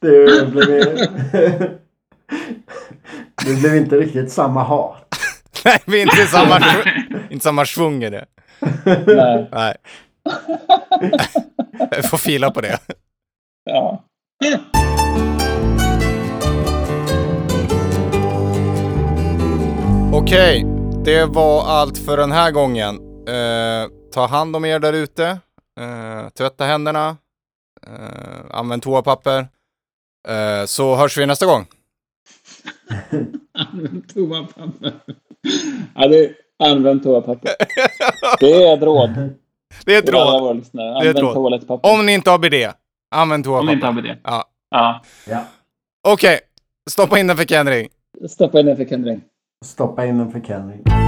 det, blev, det blev inte riktigt samma hat. Nej, vi är inte samma, inte samma svung i det. Nej. Nej. jag får fila på det. Ja. Okej, det var allt för den här gången. Eh, ta hand om er där ute. Eh, tvätta händerna. Eh, använd toapapper. Eh, så hörs vi nästa gång. Använd toapapper. Ja, det är, använd toapapper. Det är ett råd Det är ett råd. Det är ett råd. Om ni inte har bidé, använd Om ni inte toapapper. har det. Ja. Ja. Ja. Okej, stoppa in den för Kenry. Stoppa in den för Kendring. Stoppa in den för Kenny.